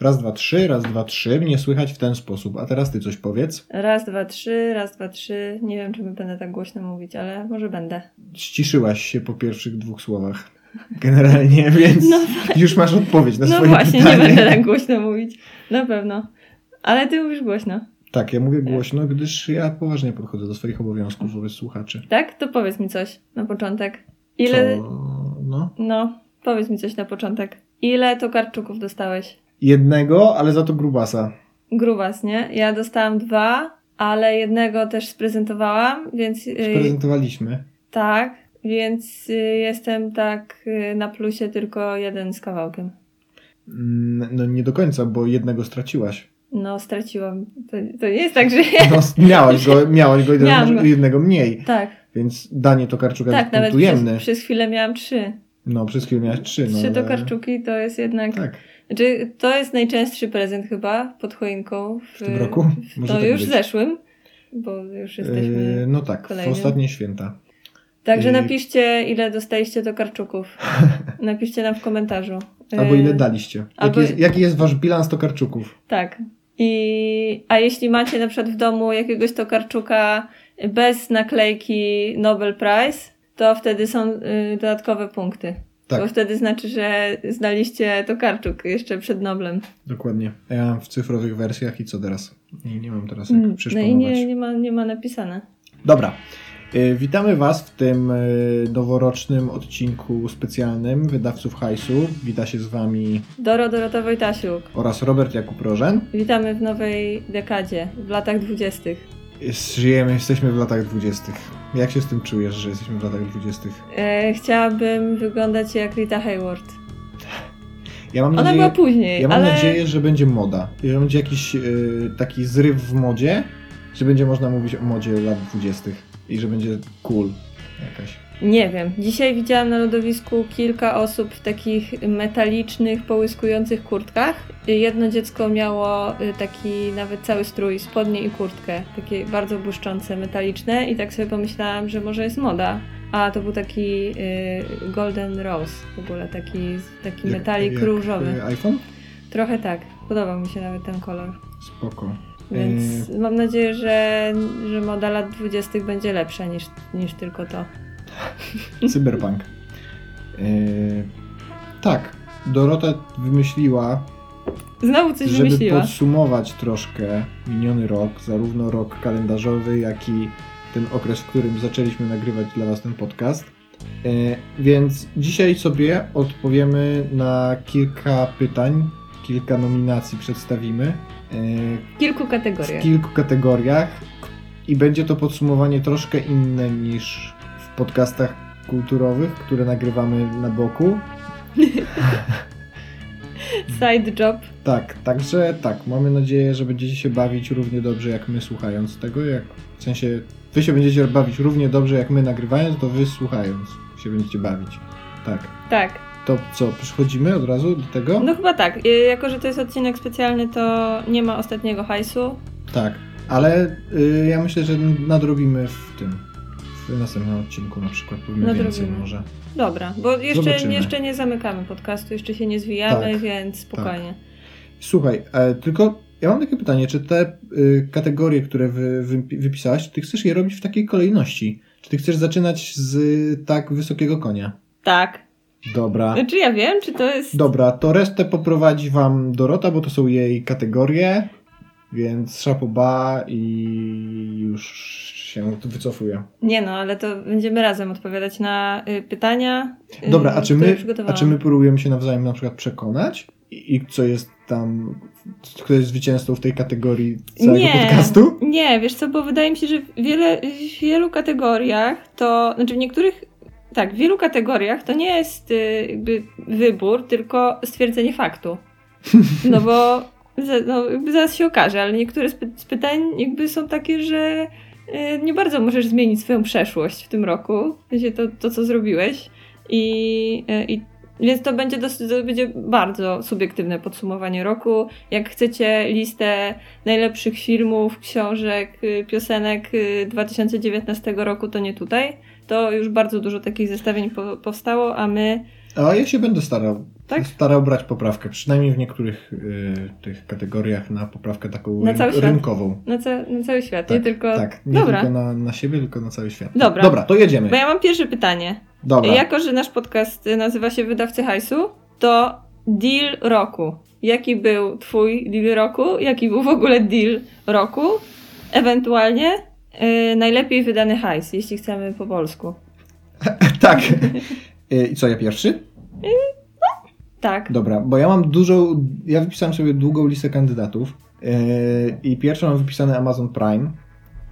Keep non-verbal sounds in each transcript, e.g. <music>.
Raz, dwa, trzy, raz, dwa, trzy. Mnie słychać w ten sposób. A teraz ty coś powiedz. Raz, dwa, trzy, raz, dwa, trzy. Nie wiem, czy będę tak głośno mówić, ale może będę. Ściszyłaś się po pierwszych dwóch słowach. Generalnie, <laughs> więc No już masz odpowiedź na No swoje właśnie, pytanie. nie będę tak głośno mówić. Na pewno. Ale ty mówisz głośno. Tak, ja mówię głośno, gdyż ja poważnie podchodzę do swoich obowiązków wobec słuchaczy. Tak? To powiedz mi coś na początek. Ile. Co? No. No, powiedz mi coś na początek. Ile tokarczuków dostałeś? Jednego, ale za to grubasa. Grubas, nie? Ja dostałam dwa, ale jednego też sprezentowałam, więc. y, Prezentowaliśmy. tak, więc y, jestem tak y, na plusie tylko jeden z kawałkiem. Mm, No nie do końca, bo jednego straciłaś. No, straciłam. To, to nie jest tak, że. <laughs> No, miałaś go, miałaś go Miałam go. jednego mniej. Tak, Więc danie Tokarczuka tak, jest nawet punktujemne. przez, przez chwilę miałam trzy. No, przez chwilę miałaś trzy. No, Trzy ale- tokarczuki to jest jednak. Tak. Znaczy, to jest najczęstszy prezent chyba pod choinką. W, W tym roku? Może To tak już być. zeszłym, bo już jesteśmy. Yy, no tak, w kolejnym. ostatnie święta. Także yy. napiszcie, ile dostaliście tokarczuków. <laughs> Napiszcie nam w komentarzu. Albo Yy, ile daliście. Jaki, albo- jest, jaki jest wasz bilans Tokarczuków? Tak. I, a jeśli macie na przykład w domu jakiegoś tokarczuka bez naklejki Nobel Prize, to wtedy są y, dodatkowe punkty. Tak. Bo wtedy znaczy, że znaliście tokarczuk jeszcze przed Noblem. Dokładnie. Ja mam w cyfrowych wersjach i co teraz? Nie, nie mam teraz jak Mm, No i nie, nie, ma, nie ma napisane. Dobra. Y, Witamy Was w tym y, noworocznym odcinku specjalnym Wydawców Hajsu. Wita się z Wami Doro Dorota Wojtasiuk. oraz Robert Jakub Rożen. Witamy w nowej dekadzie, w latach dwudziestych. Żyjemy, jesteśmy w latach dwudziestych. Jak się z tym czujesz, że jesteśmy w latach dwudziestych? E, chciałabym wyglądać jak Rita Hayward. Ja mam Ona nadzieję, była później, ja mam ale... nadzieję, że będzie moda. I że będzie jakiś y, taki zryw w modzie, że będzie można mówić o modzie lat dwudziestych. I że będzie cool jakaś. Nie wiem. Dzisiaj widziałam na lodowisku kilka osób w takich metalicznych, połyskujących kurtkach. Jedno dziecko miało y, taki nawet cały strój, spodnie i kurtkę. Takie bardzo błyszczące, metaliczne i tak sobie pomyślałam, że może jest moda. A to był taki y, golden rose w ogóle, taki, taki Jak- metalik jak, różowy. y, iPhone? Trochę tak. Podobał mi się nawet ten kolor. Spoko. Więc Y, mam nadzieję, że, że moda lat 20 będzie lepsza niż, niż tylko to. <laughs> Cyberpunk. Yy, tak, Dorota wymyśliła, Znowu coś żeby wymyśliła. podsumować troszkę miniony rok, zarówno rok kalendarzowy, jak i ten okres, w którym zaczęliśmy nagrywać dla Was ten podcast. Yy, więc dzisiaj sobie odpowiemy na kilka pytań, kilka nominacji przedstawimy. Yy, W kilku w kategoriach. kilku kategoriach i będzie to podsumowanie troszkę inne niż w podcastach kulturowych, które nagrywamy na boku. <laughs> Side job. Tak, także tak, mamy nadzieję, że będziecie się bawić równie dobrze jak my słuchając tego, jak w sensie wy się będziecie bawić równie dobrze jak my nagrywając, to wy słuchając się będziecie bawić. Tak. Tak. To co, przechodzimy od razu do tego? No chyba tak. Y, Jako, że to jest odcinek specjalny, to nie ma ostatniego hajsu. Tak, ale y, ja myślę, że nadrobimy w tym, w następnym odcinku na przykład, powiemy więcej Nadrobimy. może. Dobra, bo jeszcze, Zobaczymy. jeszcze nie zamykamy podcastu, jeszcze się nie zwijamy, Tak, więc spokojnie. Słuchaj, e, tylko ja mam takie pytanie, czy te y, kategorie, które wy, wy, wypisałaś, ty chcesz je robić w takiej kolejności? Czy ty chcesz zaczynać z tak wysokiego konia? Tak. Dobra. Znaczy ja wiem, czy to jest... Dobra, to resztę poprowadzi wam Dorota, bo to są jej kategorie, więc szapoba i już się wycofuję. Nie no, ale to będziemy razem odpowiadać na y, pytania. y, Dobra, a czy, my, a czy my próbujemy się nawzajem na przykład przekonać? I, i co jest tam, kto jest zwycięzcą w tej kategorii całego nie, podcastu? Nie, wiesz co, bo wydaje mi się, że w, wiele, w wielu kategoriach to, znaczy w niektórych, tak, w wielu kategoriach to nie jest y, jakby wybór, tylko stwierdzenie faktu. <laughs> No bo za- no, jakby zaraz się okaże, ale niektóre z, py- z pytań jakby są takie, że nie bardzo możesz zmienić swoją przeszłość w tym roku, w sensie to, to co zrobiłeś i, y, i więc to będzie, dosyć, to będzie bardzo subiektywne podsumowanie roku. Jak chcecie listę najlepszych filmów, książek, y, piosenek y, 2019 roku, to nie tutaj. To już bardzo dużo takich zestawień po, powstało, a my A ja się będę starał Tak? starał brać poprawkę, przynajmniej w niektórych y, tych kategoriach na poprawkę taką Na ryn- rynkową. Na, ca na cały świat, Tak, nie tylko... Tak, nie Dobra, tylko na, na siebie, tylko na cały świat. Dobra. Dobra, to jedziemy. bo ja mam pierwsze pytanie. Dobra. Jako, że nasz podcast y, nazywa się Wydawcy Hajsu, to deal roku. Jaki był twój deal roku? Jaki był w ogóle deal roku? Ewentualnie y, najlepiej wydany hajs, jeśli chcemy po polsku. <laughs> tak. Y, I co, ja pierwszy? Tak. Dobra, bo ja mam dużą, ja wypisałem sobie długą listę kandydatów yy, i pierwszą mam wypisane Amazon Prime,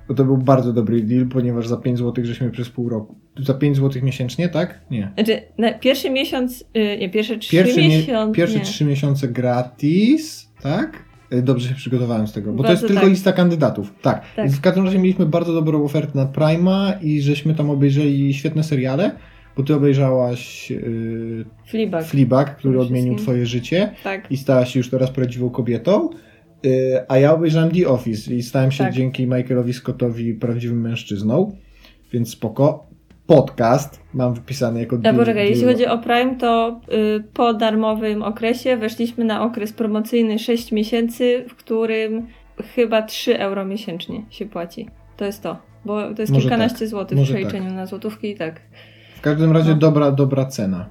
bo to był bardzo dobry deal, ponieważ za 5 zł żeśmy przez pół roku, za 5 zł miesięcznie, tak? Nie. Znaczy, na pierwszy miesiąc, y, nie, pierwsze trzy Pierwszy, mie- miesiące. pierwsze nie. 3 miesiące gratis, tak? Yy, Dobrze się przygotowałem z tego, bo to Bardzo jest tylko tak. lista kandydatów. Tak. Tak. W każdym razie mieliśmy bardzo dobrą ofertę na Prima i żeśmy tam obejrzeli świetne seriale, bo ty obejrzałaś yy, Fleabag. Fleabag, który odmienił twoje życie. tak. i stała się już teraz prawdziwą kobietą. Yy, A ja obejrzałem The Office i stałem się Tak. dzięki Michaelowi Scottowi prawdziwym mężczyzną, więc spoko. Podcast mam wypisany jako A deal- poczekaj, jeśli chodzi o Prime, to y, po darmowym okresie weszliśmy na okres promocyjny 6 miesięcy, w którym chyba 3 euro miesięcznie się płaci. To jest to. Bo to jest Może kilkanaście tak. złotych w przeliczeniu na złotówki i tak. W każdym razie No. dobra, dobra cena.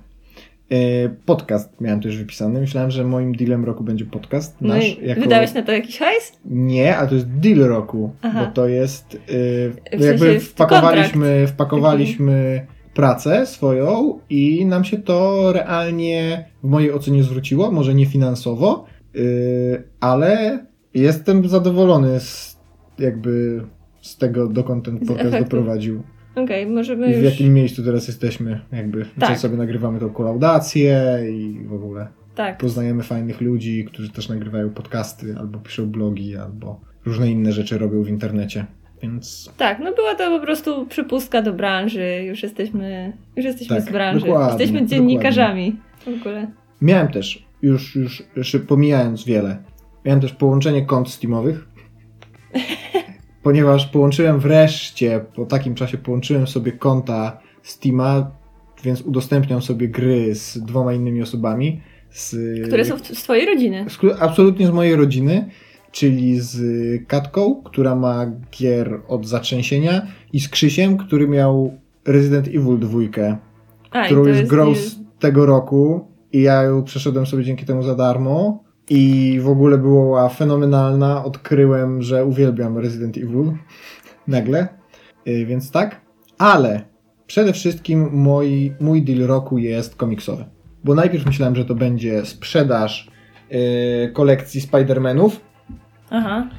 Yy, Podcast miałem też wypisany. Myślałem, że moim dealem roku będzie podcast No nasz. jako... wydałeś na to jakiś hajs? Nie, ale to jest deal roku, Aha. bo to jest. Yy, W jakby wpakowaliśmy, wpakowaliśmy pracę swoją i nam się to realnie w mojej ocenie zwróciło. Może nie finansowo, yy, ale jestem zadowolony z jakby z tego, dokąd ten podcast doprowadził. Okej, możemy I w już... jakim miejscu teraz jesteśmy. Jakby Tak. sobie nagrywamy tą kolaudację i w ogóle Tak. poznajemy fajnych ludzi, którzy też nagrywają podcasty, albo piszą blogi, albo różne inne rzeczy robią w internecie. Więc Tak, no była to po prostu przypustka do branży. Już jesteśmy, już jesteśmy Tak, z branży. dokładnie, jesteśmy dziennikarzami. W ogóle. miałem też, już, już, już pomijając wiele, miałem też połączenie kont Steamowych, <laughs> ponieważ połączyłem wreszcie, po takim czasie połączyłem sobie konta Steama, więc udostępniam sobie gry z dwoma innymi osobami. Z, Które są z twojej rodziny. z, absolutnie z mojej rodziny, czyli z Katką, która ma gier od zatrzęsienia i z Krzysiem, który miał Resident Evil 2, A, którą jest jest grą z tego roku i ja ją przeszedłem sobie dzięki temu za darmo i w ogóle była fenomenalna. Odkryłem, że uwielbiam Resident Evil nagle, Y, więc tak. Ale przede wszystkim mój, mój deal roku jest komiksowy. Bo najpierw myślałem, że to będzie sprzedaż y, kolekcji Spider-Manów, Aha.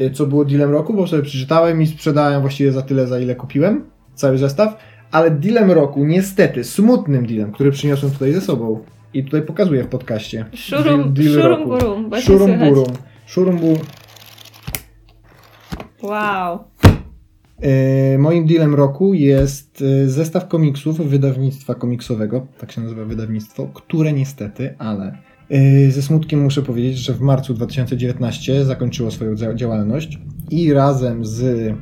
y, co było dealem roku, bo sobie przeczytałem i sprzedałem właściwie za tyle, za ile kupiłem cały zestaw. Ale dealem roku, niestety, smutnym dealem, który przyniosłem tutaj ze sobą i tutaj pokazuję w podcaście. Szurum, Deal- deal szurum burum. Szurum burum. Szurum burum. Wow. E, moim dealem roku jest e, zestaw komiksów wydawnictwa komiksowego, tak się nazywa wydawnictwo, które niestety, ale e, ze smutkiem muszę powiedzieć, że w marcu 2019 zakończyło swoją dzia- działalność i razem z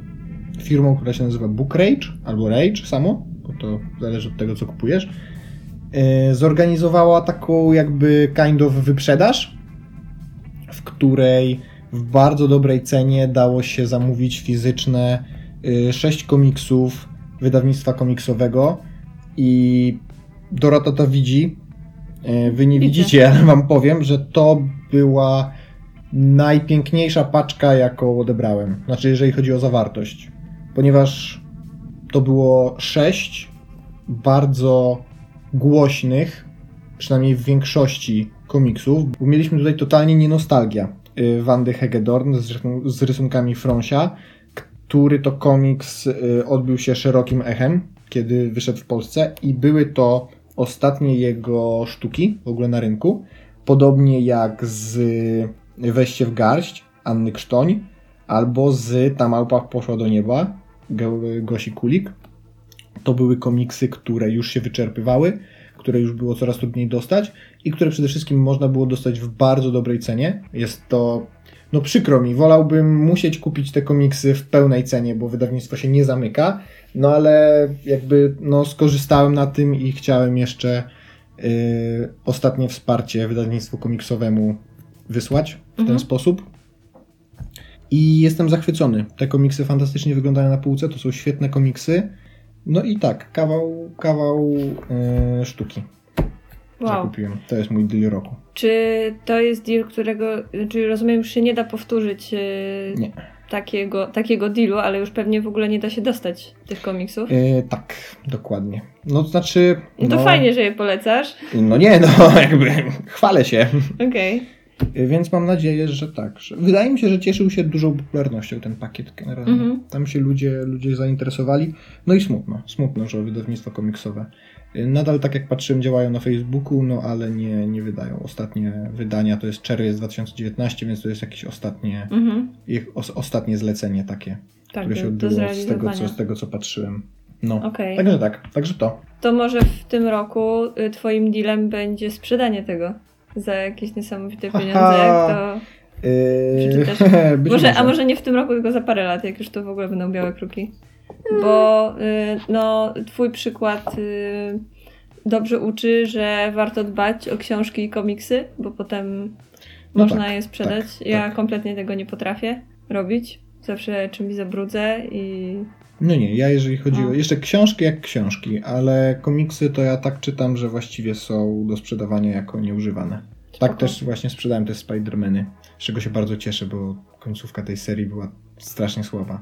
firmą, która się nazywa Book Rage albo Rage samo, bo to zależy od tego, co kupujesz, zorganizowała taką jakby kind of wyprzedaż, w której w bardzo dobrej cenie dało się zamówić fizyczne y, sześć komiksów wydawnictwa komiksowego i Dorota to widzi. Y, Wy nie widzicie, <laughs> ale wam powiem, że to była najpiękniejsza paczka, jaką odebrałem. Znaczy, jeżeli chodzi o zawartość. Ponieważ to było sześć bardzo głośnych, przynajmniej w większości komiksów, bo mieliśmy tutaj totalnie nie nostalgia. y, Wandy Hegedorn z, z rysunkami Fronsia, który to komiks y, odbił się szerokim echem, kiedy wyszedł w Polsce i były to ostatnie jego sztuki w ogóle na rynku. Podobnie jak z Weźcie w garść Anny Krztoń albo z Ta małpa poszła do nieba Go- Gosi Kulik. To były komiksy, które już się wyczerpywały, które już było coraz trudniej dostać i które przede wszystkim można było dostać w bardzo dobrej cenie. Jest to, no przykro mi, wolałbym musieć kupić te komiksy w pełnej cenie, bo wydawnictwo się nie zamyka, no ale jakby no skorzystałem na tym i chciałem jeszcze ostatnie wsparcie wydawnictwu komiksowemu wysłać w Mhm. ten sposób. I jestem zachwycony. Te komiksy fantastycznie wyglądają na półce, to są świetne komiksy. No i tak, kawał, kawał e, sztuki Wow. zakupiłem. To jest mój deal roku. Czy to jest deal, którego, znaczy rozumiem, już się nie da powtórzyć yy, Nie. takiego, takiego dealu, ale już pewnie w ogóle nie da się dostać tych komiksów. E, tak, dokładnie. No to znaczy. No to fajnie, że je polecasz. No nie, no <laughs> jakby chwalę się. Okej. E, Więc mam nadzieję, że tak. Że, wydaje mi się, że cieszył się dużą popularnością ten pakiet generalnie. Mhm. Tam się ludzie, ludzie zainteresowali. No i smutno, smutno, że wydawnictwa komiksowe y, nadal tak jak patrzyłem działają na Facebooku, no ale nie, nie wydają. Ostatnie wydania to jest czerwiec 2019, więc to jest jakieś ostatnie, Mhm. ich os, ostatnie zlecenie takie, Tak, które się odbyło z tego, co, z tego, co patrzyłem. No, Okej. także tak, także to. To może w tym roku y, twoim dealem będzie sprzedanie tego za jakieś niesamowite pieniądze. Jak to... Yy, Przeczytasz? <laughs> być Może, a może nie w tym roku, tylko za parę lat, jak już to w ogóle będą białe kruki. Bo y, no, twój przykład y, dobrze uczy, że warto dbać o książki i komiksy, bo potem No można tak, je sprzedać. tak, ja tak. kompletnie tego nie potrafię robić. Zawsze czymś zabrudzę i No nie, ja jeżeli chodzi o... No. Jeszcze książki jak książki, ale komiksy to ja tak czytam, że właściwie są do sprzedawania jako nieużywane. Tak też właśnie sprzedałem te Spider-Many, z czego się bardzo cieszę, bo końcówka tej serii była strasznie słaba.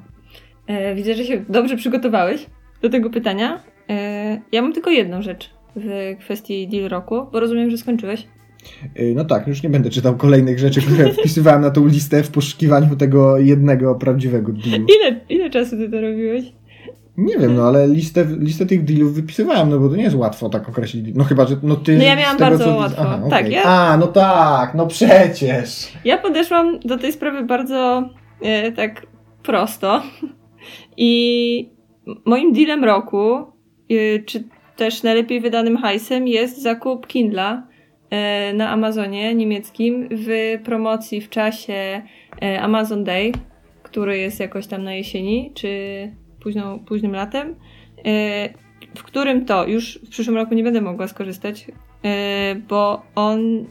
E, widzę, że się dobrze przygotowałeś do tego pytania. E, ja mam tylko jedną rzecz w kwestii deal roku, bo rozumiem, że skończyłeś. Yy, No tak, już nie będę czytał kolejnych rzeczy, które <laughs> wpisywałem na tą listę w poszukiwaniu tego jednego prawdziwego dealu. Ile, ile czasu ty to robiłeś? Nie wiem, no ale listę, listę tych dealów wypisywałem, no bo to nie jest łatwo tak określić. No chyba, że no ty... No ja miałam tego, bardzo co... łatwo. Aha, Tak, okej. ja- A, no tak, no przecież. Ja podeszłam do tej sprawy bardzo e, tak prosto. I moim dealem roku, e, czy też najlepiej wydanym hajsem, jest zakup Kindla na Amazonie niemieckim w promocji w czasie e, Amazon Day, który jest jakoś tam na jesieni, czy późną, późnym latem, e, w którym to już w przyszłym roku nie będę mogła skorzystać, e, bo on,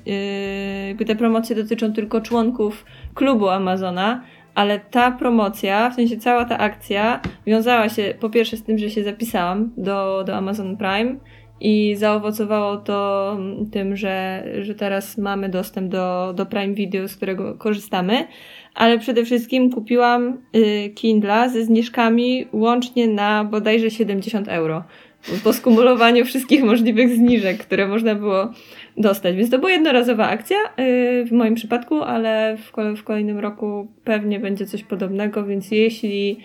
e, te promocje dotyczą tylko członków klubu Amazona, ale ta promocja, w sensie cała ta akcja wiązała się po pierwsze z tym, że się zapisałam do, do Amazon Prime i zaowocowało to tym, że, że teraz mamy dostęp do, do Prime Video, z którego korzystamy, ale przede wszystkim kupiłam y, Kindla ze zniżkami łącznie na bodajże 70 euro. Po skumulowaniu wszystkich możliwych zniżek, które można było dostać. Więc to była jednorazowa akcja yy, w moim przypadku, ale w, kole- w kolejnym roku pewnie będzie coś podobnego, więc jeśli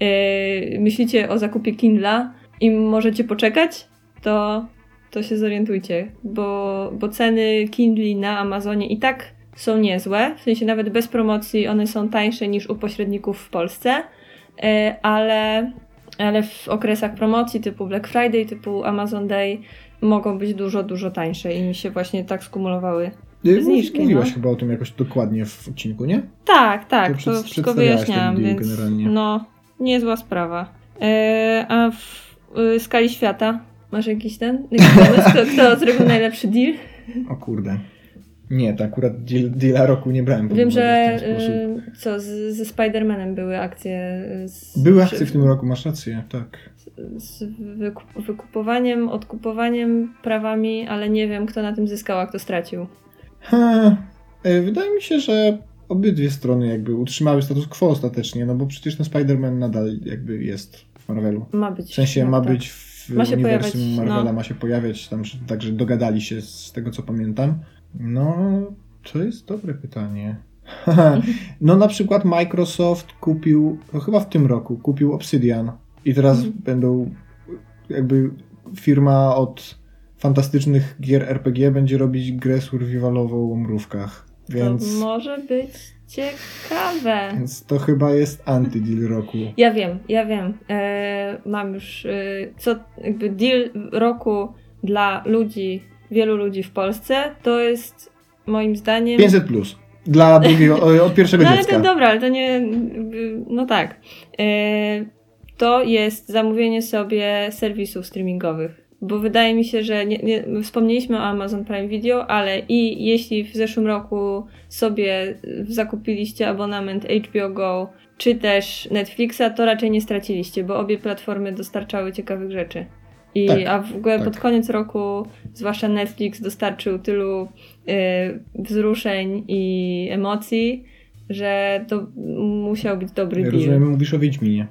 yy, myślicie o zakupie Kindla i możecie poczekać, to, to się zorientujcie, bo, bo ceny Kindli na Amazonie i tak są niezłe, w sensie nawet bez promocji one są tańsze niż u pośredników w Polsce, yy, ale, ale w okresach promocji typu Black Friday, typu Amazon Day mogą być dużo, dużo tańsze i mi się właśnie tak skumulowały. Yy, Zniżki, Mówiłaś no. chyba o tym jakoś dokładnie w odcinku, nie? Tak, tak, To to, wszystko deal więc generalnie. no, niezła sprawa. E, a w y, skali świata masz jakiś ten, jakiś pomysł, kto, kto zrobił najlepszy deal? O kurde. Nie, to akurat deal, deala roku nie brałem Wiem, że y, co, z, ze Spider-Manem były akcje. y, Z, Były akcje w tym roku, masz rację, tak. Z wykup, wykupowaniem, odkupowaniem prawami, ale nie wiem, kto na tym zyskał, a kto stracił. Ha, e, wydaje mi się, że obydwie strony jakby utrzymały status quo ostatecznie, no bo przecież ten Spider-Man nadal jakby jest w Marvelu. Ma być. W sensie no, ma tak. być w Ma się uniwersum pojawiać, Marvela, no. ma się pojawiać tam, że- także dogadali się z tego co pamiętam. No, to jest dobre pytanie. <laughs> no na przykład Microsoft kupił, no chyba w tym roku, kupił Obsidian i teraz Mhm. będą jakby firma od fantastycznych gier RPG będzie robić grę survivalową o mrówkach. Więc, To może być ciekawe. więc to chyba jest anty-deal roku. Ja wiem, ja wiem. E, mam już e, co jakby deal roku dla ludzi, wielu ludzi w Polsce, to jest moim zdaniem. 500 plus. Dla drugiego, od pierwszego <laughs> no ale dziecka. to dobra, ale to nie. No tak. E, to jest zamówienie sobie serwisów streamingowych. Bo wydaje mi się, że nie, nie, wspomnieliśmy o Amazon Prime Video, ale i jeśli w zeszłym roku sobie zakupiliście abonament HBO Go czy też Netflixa, to raczej nie straciliście, bo obie platformy dostarczały ciekawych rzeczy. I, Tak, a w ogóle tak. pod koniec roku, zwłaszcza Netflix, dostarczył tylu y, wzruszeń i emocji, że to musiał być dobry Ja deal. rozumiem, mówisz o Wiedźminie.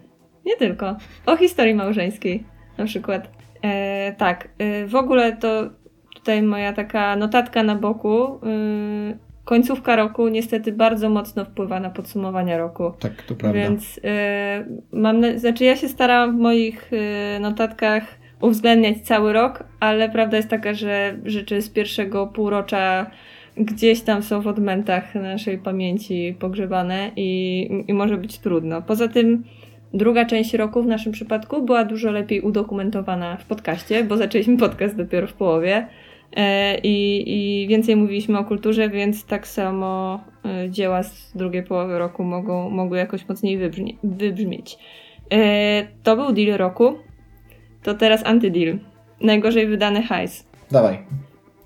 Nie tylko. O historii małżeńskiej na przykład. E, tak, e, w ogóle to tutaj moja taka notatka na boku. E, końcówka roku niestety bardzo mocno wpływa na podsumowania roku. Tak, to prawda. Więc e, mam, na, znaczy ja się starałam w moich e, notatkach uwzględniać cały rok, ale prawda jest taka, że rzeczy z pierwszego półrocza gdzieś tam są w odmętach naszej pamięci pogrzebane i, i może być trudno. Poza tym druga część roku w naszym przypadku była dużo lepiej udokumentowana w podcaście, bo zaczęliśmy podcast dopiero w połowie. E, I, I więcej mówiliśmy o kulturze, więc tak samo e, dzieła z drugiej połowy roku mogą, mogły jakoś mocniej wybrzmie, wybrzmieć. E, To był deal roku. To teraz antydeal. Najgorzej wydany hajs. Dawaj.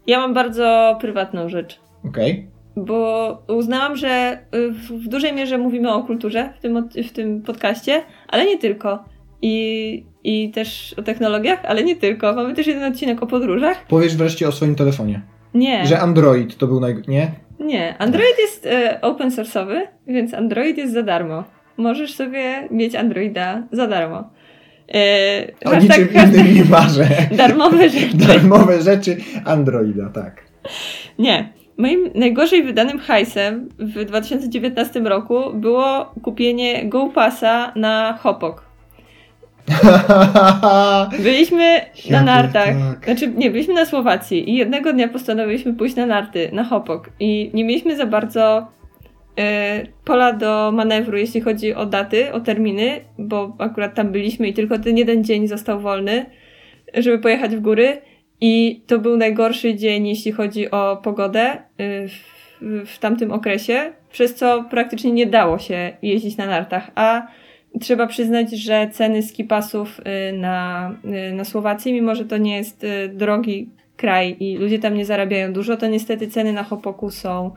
Ja mam bardzo prywatną rzecz, Okej. Bo uznałam, że y, w, dużej mierze mówimy o kulturze w tym, w tym podcaście, ale nie tylko. I, I też o technologiach, ale nie tylko. Mamy też jeden odcinek o podróżach. Powiesz wreszcie o swoim telefonie. Nie. Że Android to był naj... Nie? Nie, Android jest e, open source'owy, więc Android jest za darmo. Możesz sobie mieć Androida za darmo. E, O niczym hashtag innym nie marzę. Darmowe rzeczy. Darmowe rzeczy Androida, tak. Nie. Moim najgorzej wydanym hajsem w 2019 roku było kupienie Go Passa na Hopok. <laughs> Byliśmy na nartach. tak. Znaczy, nie, byliśmy na Słowacji i jednego dnia postanowiliśmy pójść na narty, na Hopok. I nie mieliśmy za bardzo e, pola do manewru, jeśli chodzi o daty, o terminy, bo akurat tam byliśmy i tylko ten jeden dzień został wolny, żeby pojechać w góry. I to był najgorszy dzień, jeśli chodzi o pogodę y, w, w tamtym okresie, przez co praktycznie nie dało się jeździć na nartach. A trzeba przyznać, że ceny skipasów y, na, y, na Słowacji, mimo że to nie jest drogi kraj i ludzie tam nie zarabiają dużo, to niestety ceny na Hopoku są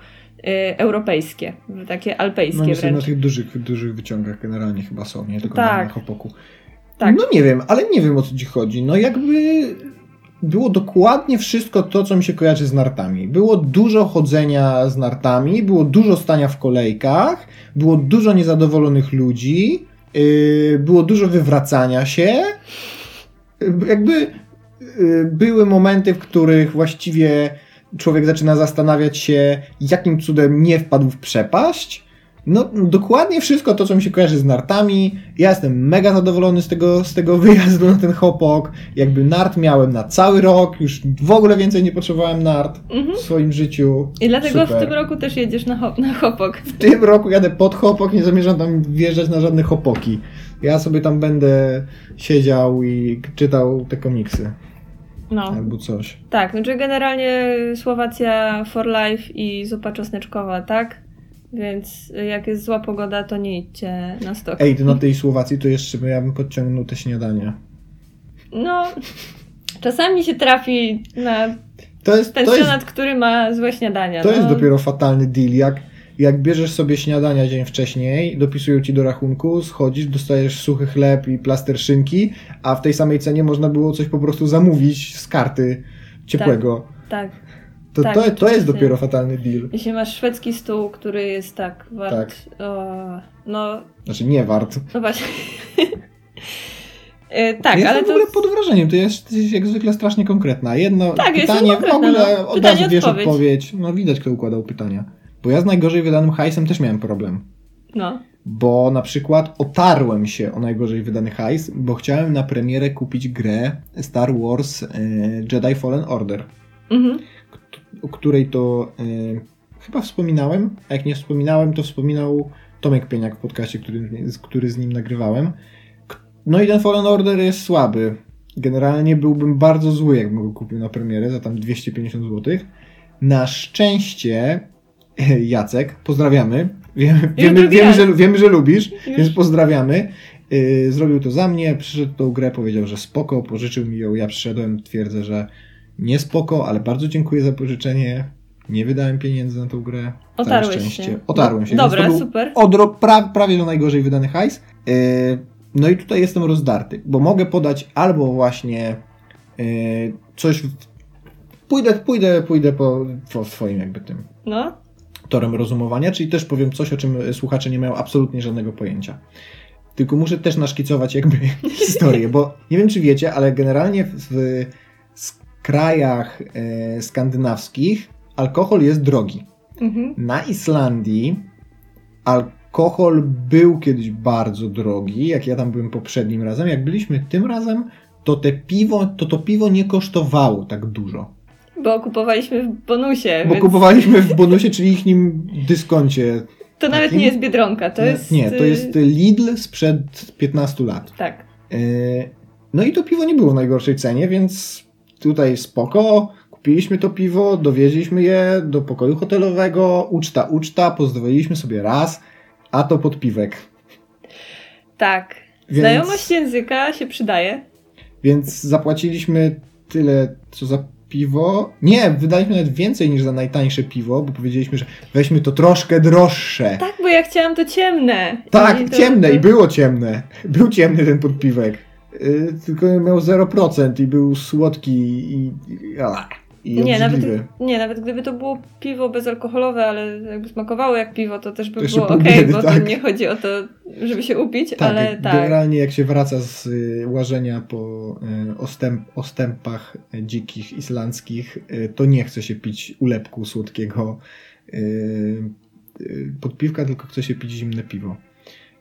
europejskie, takie alpejskie No niestety na wręcz. tych dużych, dużych wyciągach generalnie chyba są, nie tylko Tak. na, na Hopoku. Tak. No nie wiem, ale nie wiem o co ci chodzi. No jakby było dokładnie wszystko to, co mi się kojarzy z nartami. Było dużo chodzenia z nartami, było dużo stania w kolejkach, było dużo niezadowolonych ludzi, yy, było dużo wywracania się. Yy, Jakby yy, były momenty, w których właściwie człowiek zaczyna zastanawiać się, jakim cudem nie wpadł w przepaść. No, dokładnie wszystko to, co mi się kojarzy z nartami. Ja jestem mega zadowolony z tego, z tego <laughs> wyjazdu na ten hopok. Jakby nart miałem na cały rok, już w ogóle więcej nie potrzebowałem nart Mhm. w swoim życiu. I dlatego Super. w tym roku też jedziesz na, hop, na Hopok. W tym roku jadę pod hopok, nie zamierzam tam wjeżdżać na żadne hopoki. Ja sobie tam będę siedział i czytał te komiksy No. albo coś. Tak, znaczy generalnie Słowacja for life i zupa czosneczkowa, tak? Więc jak jest zła pogoda, to nie idźcie na stok. Ej, na tej Słowacji to jeszcze ja bym podciągnął te śniadania. No, czasami się trafi na To jest, to jest pensjonat, który ma złe śniadania. To no. jest dopiero fatalny deal. Jak, jak bierzesz sobie śniadania dzień wcześniej, dopisują ci do rachunku, schodzisz, dostajesz suchy chleb i plaster szynki, a w tej samej cenie można było coś po prostu zamówić z karty ciepłego. Tak. To, tak, to, to jest dopiero fatalny deal. Jeśli masz szwedzki stół, który jest tak wart... O, no, Znaczy nie wart. no właśnie. <laughs> E, tak, ja ale jestem w ogóle to... pod wrażeniem, to jest jak zwykle strasznie konkretna. Jedno Tak, pytanie, w ogóle no. od Pytanie, razu wiesz odpowiedź. odpowiedź. No widać, kto układał pytania. Bo ja z najgorzej wydanym hajsem też miałem problem. No. Bo na przykład otarłem się o najgorzej wydany hajs, bo chciałem na premierę kupić grę Star Wars e, Jedi Fallen Order, Mhm. O której to e, chyba wspominałem, a jak nie wspominałem, to wspominał Tomek Pieniak w podcaście, który, który z nim nagrywałem. No i ten Fallen Order jest słaby. Generalnie byłbym bardzo zły, jakbym go kupił na premierę za tam 250 zł. Na szczęście e, Jacek, pozdrawiamy. Wiemy, wiemy, wiemy, że, wiemy, że lubisz, Już. więc pozdrawiamy. Yy, zrobił to za mnie, przyszedł tą grę, powiedział, że spoko, pożyczył mi ją, ja przyszedłem, twierdzę, że nie spoko, ale bardzo dziękuję za pożyczenie. Nie wydałem pieniędzy na tą grę. Otarłeś szczęście. się. Otarłem się. Dobra, super. Odro, pra, prawie do najgorzej wydany hajs. Yy, no i tutaj jestem rozdarty, bo mogę podać albo właśnie yy, coś. W, pójdę, pójdę, pójdę po, po swoim jakby tym No, torem rozumowania, czyli też powiem coś, o czym słuchacze nie mają absolutnie żadnego pojęcia. Tylko muszę też naszkicować jakby <laughs> historię, bo nie wiem, czy wiecie, ale generalnie w, krajach e, skandynawskich alkohol jest drogi. mhm. Na Islandii alkohol był kiedyś bardzo drogi, jak ja tam byłem poprzednim razem. Jak byliśmy tym razem, to te piwo, to to piwo nie kosztowało tak dużo. bo kupowaliśmy w bonusie, Bo więc kupowaliśmy w bonusie, czyli ich nim dyskoncie to nawet takim? nie jest Biedronka, to jest... Nie, to y, jest Lidl sprzed 15 lat. Tak. Yy, No i to piwo nie było w najgorszej cenie, więc tutaj spoko. Kupiliśmy to piwo, dowieźliśmy je do pokoju hotelowego, uczta, uczta, pozdrowiliśmy sobie raz, a to podpiwek. Tak. Więc- Znajomość języka się przydaje. Więc zapłaciliśmy tyle, co za piwo. Nie, wydaliśmy nawet więcej niż za najtańsze piwo, bo powiedzieliśmy, że weźmy to troszkę droższe. Tak, bo ja chciałam to ciemne. Tak, I to- ciemne i było ciemne. Był ciemny ten podpiwek. Yy, tylko miał 0% i był słodki i, i, a, i Nie nawet, nie, nawet gdyby to było piwo bezalkoholowe, ale jakby smakowało jak piwo, to też by To było ok, biedy, bo tak. to nie chodzi o to, żeby się upić, Tak, ale tak. generalnie jak się wraca z y, łażenia po y, ostęp, ostępach dzikich islandzkich, y, to nie chce się pić ulepku słodkiego y, y, podpiwka, tylko chce się pić zimne piwo.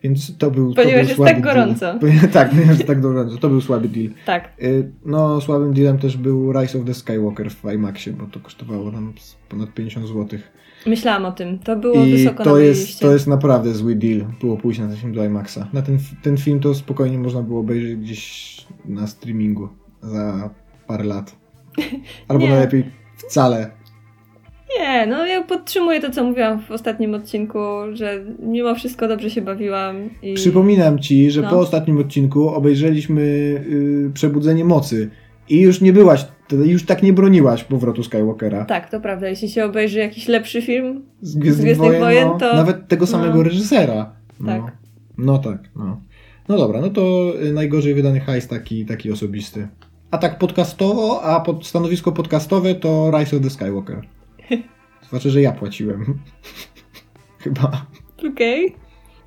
Więc to był, to był jest słaby tak deal. gorąco. <laughs> Tak, ponieważ jest tak gorąco. To był słaby deal. Tak. Y, No, słabym dealem też był Rise of the Skywalker w IMAXie, bo to kosztowało nam ponad 50 zł. Myślałam o tym. To było I wysoko na to mojej jest, liście. to jest naprawdę zły deal. Było pójść na ten film do IMAXa. Na ten, ten film to spokojnie można było obejrzeć gdzieś na streamingu za parę lat. <laughs> Albo najlepiej wcale. Nie, no ja podtrzymuję to, co mówiłam w ostatnim odcinku, że mimo wszystko dobrze się bawiłam. I... Przypominam ci, że No. po ostatnim odcinku obejrzeliśmy y, Przebudzenie Mocy i już nie byłaś, już tak nie broniłaś powrotu Skywalkera. Tak, to prawda. Jeśli się obejrzy jakiś lepszy film, Z Gwiezdnych, Wojen, Wojen no, to- nawet tego samego no. reżysera. No. Tak. No tak, no. No dobra, no to y, najgorzej wydany hajs taki, taki osobisty. A tak podcastowo, a pod stanowisko podcastowe to Rise of the Skywalker. Znaczy, że ja płaciłem. <laughs> Chyba. okej.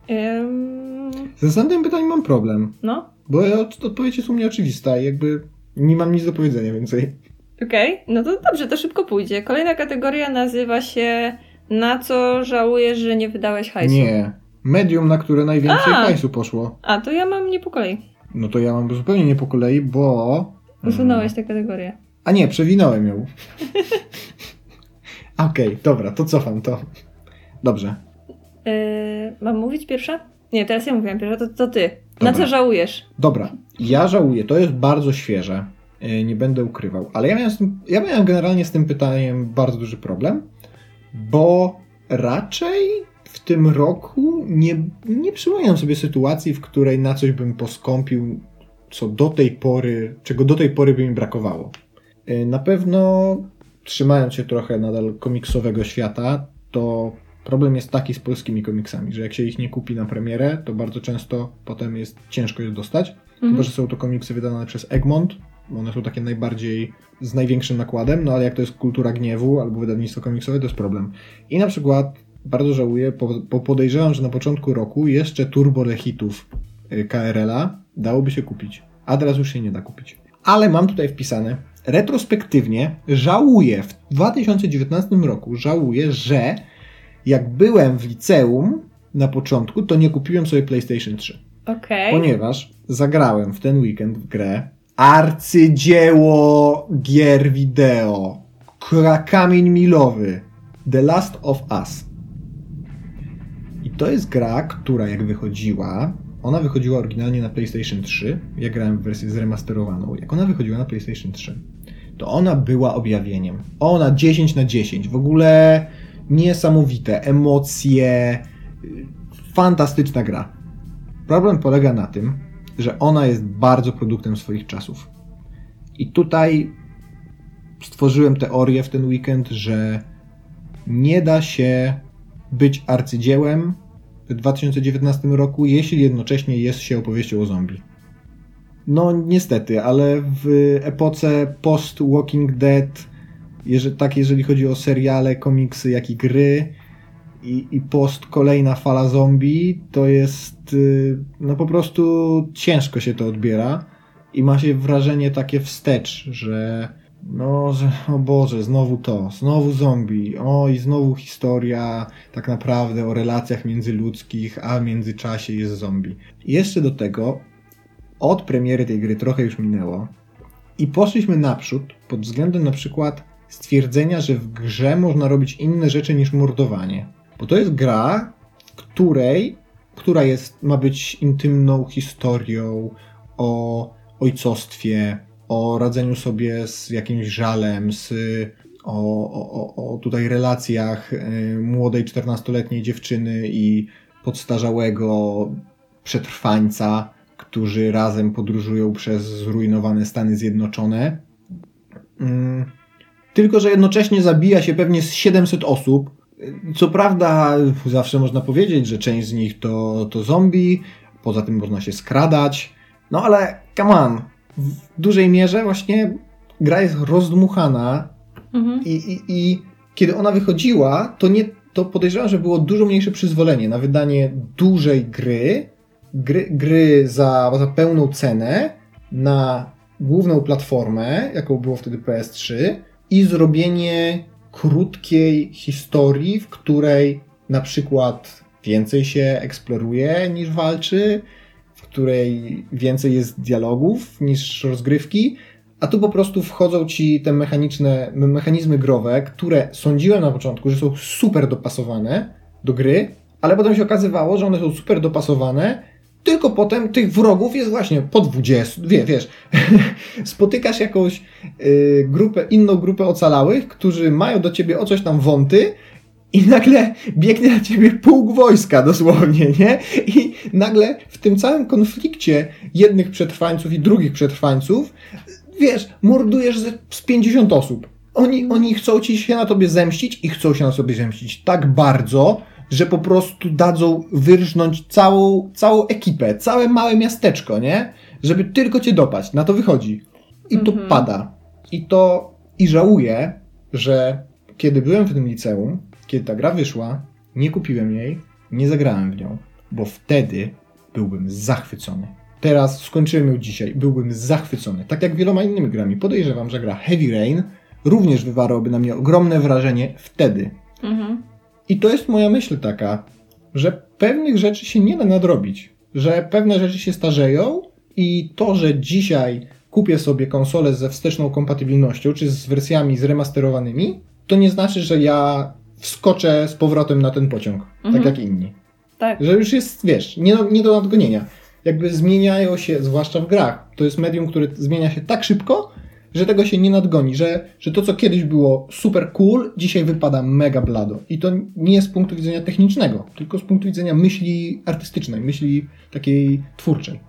Em, Z następnym pytaniem mam problem, no, bo od- odpowiedź jest u mnie oczywista i jakby nie mam nic do powiedzenia więcej. okej. No to dobrze, to szybko pójdzie. Kolejna kategoria nazywa się Na co żałujesz, że nie wydałeś hajsu? Nie. Medium, na które najwięcej A! hajsu poszło. A, to ja mam nie po kolei. No to ja mam zupełnie nie po kolei, bo... Usunąłeś tę kategorię. A nie, przewinąłem ją. <laughs> Okej, dobra, to cofam to. Dobrze. Yy, mam mówić pierwsza? Nie, teraz ja mówiłam pierwsza, to, to ty. Na Dobra. co żałujesz? Dobra, ja żałuję, to jest bardzo świeże, yy, nie będę ukrywał, ale ja miałem, tym, ja miałem generalnie z tym pytaniem bardzo duży problem, bo raczej w tym roku nie, nie przypominam sobie sytuacji, w której na coś bym poskąpił, co do tej pory, czego do tej pory by mi brakowało. Yy, Na pewno trzymając się trochę nadal komiksowego świata, to problem jest taki z polskimi komiksami, że jak się ich nie kupi na premierę, to bardzo często potem jest ciężko je dostać. Mhm. Chyba, że są to komiksy wydane przez Egmont, bo one są takie najbardziej z największym nakładem, no ale jak to jest kultura gniewu albo wydawnictwo komiksowe, to jest problem. I na przykład bardzo żałuję, bo bo podejrzewam, że na początku roku jeszcze turbo hitów y, KRL-a dałoby się kupić, a teraz już się nie da kupić. Ale mam tutaj wpisane, retrospektywnie żałuję, w 2019 roku żałuję, że jak byłem w liceum na początku, to nie kupiłem sobie PlayStation 3. Okej. Ponieważ zagrałem w ten weekend w grę arcydzieło gier wideo, kamień milowy, The Last of Us. I to jest gra, która jak wychodziła, ona wychodziła oryginalnie na PlayStation 3, ja grałem w wersję zremasterowaną. Jak ona wychodziła na PlayStation 3, to ona była objawieniem. Ona 10 na 10, w ogóle niesamowite, emocje, fantastyczna gra. Problem polega na tym, że ona jest bardzo produktem swoich czasów. I tutaj stworzyłem teorię w ten weekend, że nie da się być arcydziełem w 2019 roku, jeśli jednocześnie jest się opowieścią o zombie. No niestety, ale w epoce post-Walking Dead, jeżeli, tak jeżeli chodzi o seriale, komiksy, jak i gry i, i post kolejna fala zombie, to jest y, no po prostu ciężko się to odbiera i ma się wrażenie takie wstecz, że no, że o Boże, znowu to, znowu zombie, o i znowu historia tak naprawdę o relacjach międzyludzkich, a w międzyczasie jest zombie. I jeszcze do tego od premiery tej gry trochę już minęło i poszliśmy naprzód pod względem na przykład stwierdzenia, że w grze można robić inne rzeczy niż mordowanie. Bo to jest gra, której, która jest, ma być intymną historią o ojcostwie, o radzeniu sobie z jakimś żalem, z, o, o, o tutaj relacjach y, młodej 14-letniej dziewczyny i podstarzałego przetrwańca, którzy razem podróżują przez zrujnowane Stany Zjednoczone. Mm, tylko, że jednocześnie zabija się pewnie z 700 osób. Co prawda, zawsze można powiedzieć, że część z nich to, to zombie, poza tym można się skradać. No ale, come on, w dużej mierze właśnie gra jest rozdmuchana mhm. i, i, i kiedy ona wychodziła, to nie to podejrzewam, że było dużo mniejsze przyzwolenie na wydanie dużej gry, gry, gry za, za pełną cenę na główną platformę, jaką było wtedy PS3 i zrobienie krótkiej historii, w której na przykład więcej się eksploruje niż walczy, której więcej jest dialogów niż rozgrywki, a tu po prostu wchodzą ci te mechaniczne mechanizmy growe, które sądziłem na początku, że są super dopasowane do gry, ale potem się okazywało, że one są super dopasowane tylko potem tych wrogów jest właśnie po 20, wie, wiesz, <laughs> spotykasz jakąś y, grupę, inną grupę ocalałych, którzy mają do ciebie o coś tam wąty i nagle biegnie na ciebie pułk wojska dosłownie, nie? I nagle w tym całym konflikcie jednych przetrwańców i drugich przetrwańców, wiesz, mordujesz z 50 osób. Oni, oni chcą ci się na tobie zemścić i chcą się na sobie zemścić tak bardzo, że po prostu dadzą wyrżnąć całą, całą ekipę, całe małe miasteczko, nie? Żeby tylko cię dopaść. Na to wychodzi. I to mhm. pada. I to, i żałuję, że kiedy byłem w tym liceum, kiedy ta gra wyszła, nie kupiłem jej, nie zagrałem w nią, bo wtedy byłbym zachwycony. Teraz skończyłem ją dzisiaj, byłbym zachwycony. Tak jak wieloma innymi grami. Podejrzewam, że gra Heavy Rain również wywarłaby na mnie ogromne wrażenie wtedy. Mhm. I to jest moja myśl taka, że pewnych rzeczy się nie da nadrobić, że pewne rzeczy się starzeją i to, że dzisiaj kupię sobie konsolę ze wsteczną kompatybilnością, czy z wersjami zremasterowanymi, to nie znaczy, że ja wskoczę z powrotem na ten pociąg, tak mhm. tak jak inni. Tak. Że już jest, wiesz, nie do, nie do nadgonienia. Jakby zmieniają się, zwłaszcza w grach. To jest medium, które zmienia się tak szybko, że tego się nie nadgoni, że, że to, co kiedyś było super cool, dzisiaj wypada mega blado. I to nie z punktu widzenia technicznego, tylko z punktu widzenia myśli artystycznej, myśli takiej twórczej.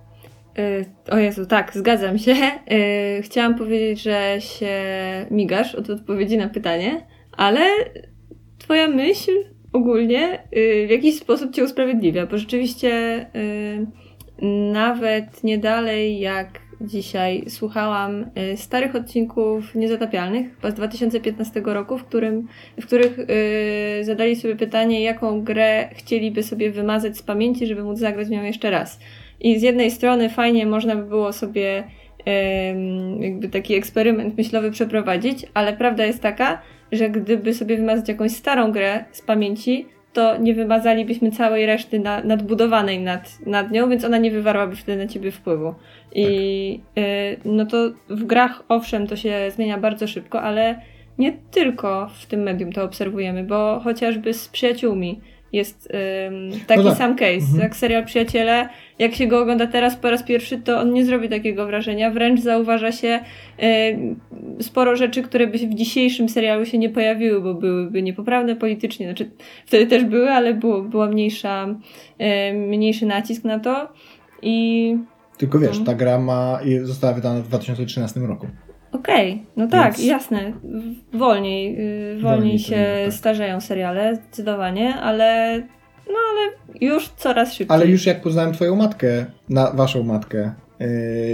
Y, o Jezu, tak, zgadzam się. Y, chciałam powiedzieć, że się migasz od odpowiedzi na pytanie, ale twoja myśl ogólnie y, w jakiś sposób cię usprawiedliwia, bo rzeczywiście nawet nie dalej jak dzisiaj słuchałam y, starych odcinków Niezatapialnych, chyba z 2015 roku, w, którym, w których zadali sobie pytanie, jaką grę chcieliby sobie wymazać z pamięci, żeby móc zagrać nią jeszcze raz. I z jednej strony fajnie można by było sobie jakby taki eksperyment myślowy przeprowadzić, ale prawda jest taka, że gdyby sobie wymazać jakąś starą grę z pamięci, to nie wymazalibyśmy całej reszty na, nadbudowanej nad, nad nią, więc ona nie wywarłaby wtedy na ciebie wpływu. I tak. y, no to w grach owszem to się zmienia bardzo szybko, ale nie tylko w tym medium to obserwujemy, bo chociażby z przyjaciółmi jest ym, taki No tak. sam case. Mhm. Jak serial Przyjaciele, jak się go ogląda teraz po raz pierwszy, to on nie zrobi takiego wrażenia. Wręcz zauważa się y, sporo rzeczy, które by w dzisiejszym serialu się nie pojawiły, bo byłyby niepoprawne politycznie. Znaczy, wtedy też były, ale było, była mniejsza, y, mniejszy nacisk na to. I Tylko wiesz, Mhm. ta gra ma, została wydana w 2013 roku. Okej, no tak, Więc- jasne. Wolniej, yy, wolniej, Wolniej się tak. starzeją seriale, zdecydowanie, ale no ale już coraz szybciej. Ale już jak poznałem twoją matkę, na waszą matkę, yy,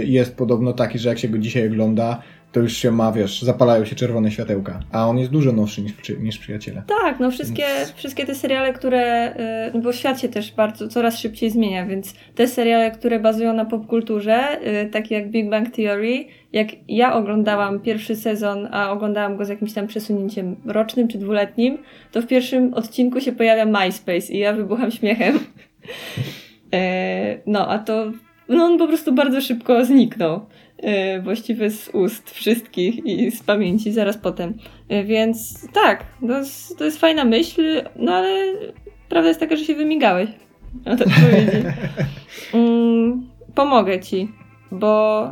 jest podobno taki, że jak się go dzisiaj ogląda, to już się ma, wiesz, zapalają się czerwone światełka. A on jest dużo nowszy niż, niż przyjaciele. Tak, no wszystkie, Więc- wszystkie te seriale, które, yy, bo świat się też bardzo, coraz szybciej zmienia, więc te seriale, które bazują na popkulturze, yy, takie jak Big Bang Theory, jak ja oglądałam pierwszy sezon, a oglądałam go z jakimś tam przesunięciem rocznym czy dwuletnim, to w pierwszym odcinku się pojawia MySpace i ja wybucham śmiechem. <laughs> E, no, a to no on po prostu bardzo szybko zniknął. E, właściwie z ust wszystkich i z pamięci zaraz potem. E, więc tak, to jest, to jest fajna myśl, no ale prawda jest taka, że się wymigałeś <laughs> od odpowiedzi. <laughs> Mm, pomogę ci, bo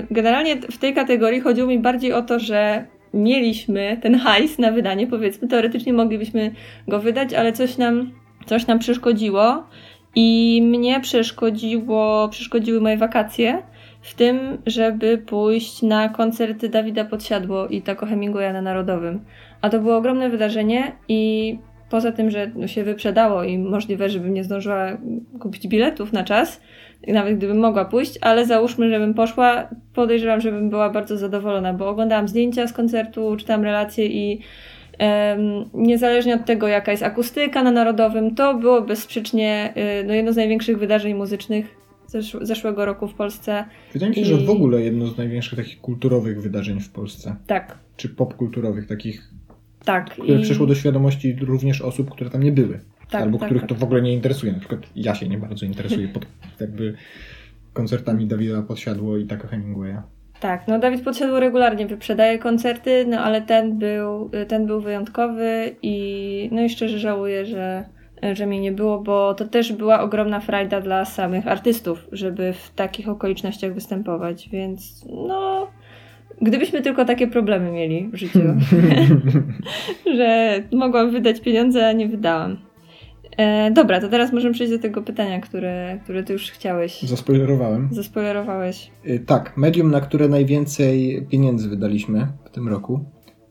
y, generalnie w tej kategorii chodziło mi bardziej o to, że mieliśmy ten hajs na wydanie, powiedzmy, teoretycznie moglibyśmy go wydać, ale coś nam, coś nam przeszkodziło i mnie przeszkodziło, przeszkodziły moje wakacje w tym, żeby pójść na koncerty Dawida Podsiadło i Taco Hemingwaya na Narodowym. A to było ogromne wydarzenie i poza tym, że się wyprzedało i możliwe, żebym nie zdążyła kupić biletów na czas, nawet gdybym mogła pójść, ale załóżmy, żebym poszła, podejrzewam, żebym była bardzo zadowolona, bo oglądałam zdjęcia z koncertu, czytałam relacje i em, niezależnie od tego, jaka jest akustyka na Narodowym, to było bezsprzecznie y, no, jedno z największych wydarzeń muzycznych zesz- zeszłego roku w Polsce. Wydaje mi się, że I- w ogóle jedno z największych takich kulturowych wydarzeń w Polsce. Tak, Czy popkulturowych, takich, tak. które I- przyszło do świadomości również osób, które tam nie były. Tak, albo tak, których tak. to w ogóle nie interesuje. Na przykład ja się nie bardzo interesuję pod jakby koncertami Dawida Podsiadło i Taka Hemingwaya. Tak, no Dawid Podsiadło regularnie wyprzedaje koncerty, no ale ten był, ten był wyjątkowy i no i szczerze żałuję, że, że mnie nie było, bo to też była ogromna frajda dla samych artystów, żeby w takich okolicznościach występować, więc no gdybyśmy tylko takie problemy mieli w życiu, <laughs> <laughs> że mogłam wydać pieniądze, a nie wydałam. E, dobra, to teraz możemy przejść do tego pytania, które, które ty już chciałeś. Zaspoilerowałem. Zaspoilerowałeś. Y, Tak, medium, na które najwięcej pieniędzy wydaliśmy w tym roku.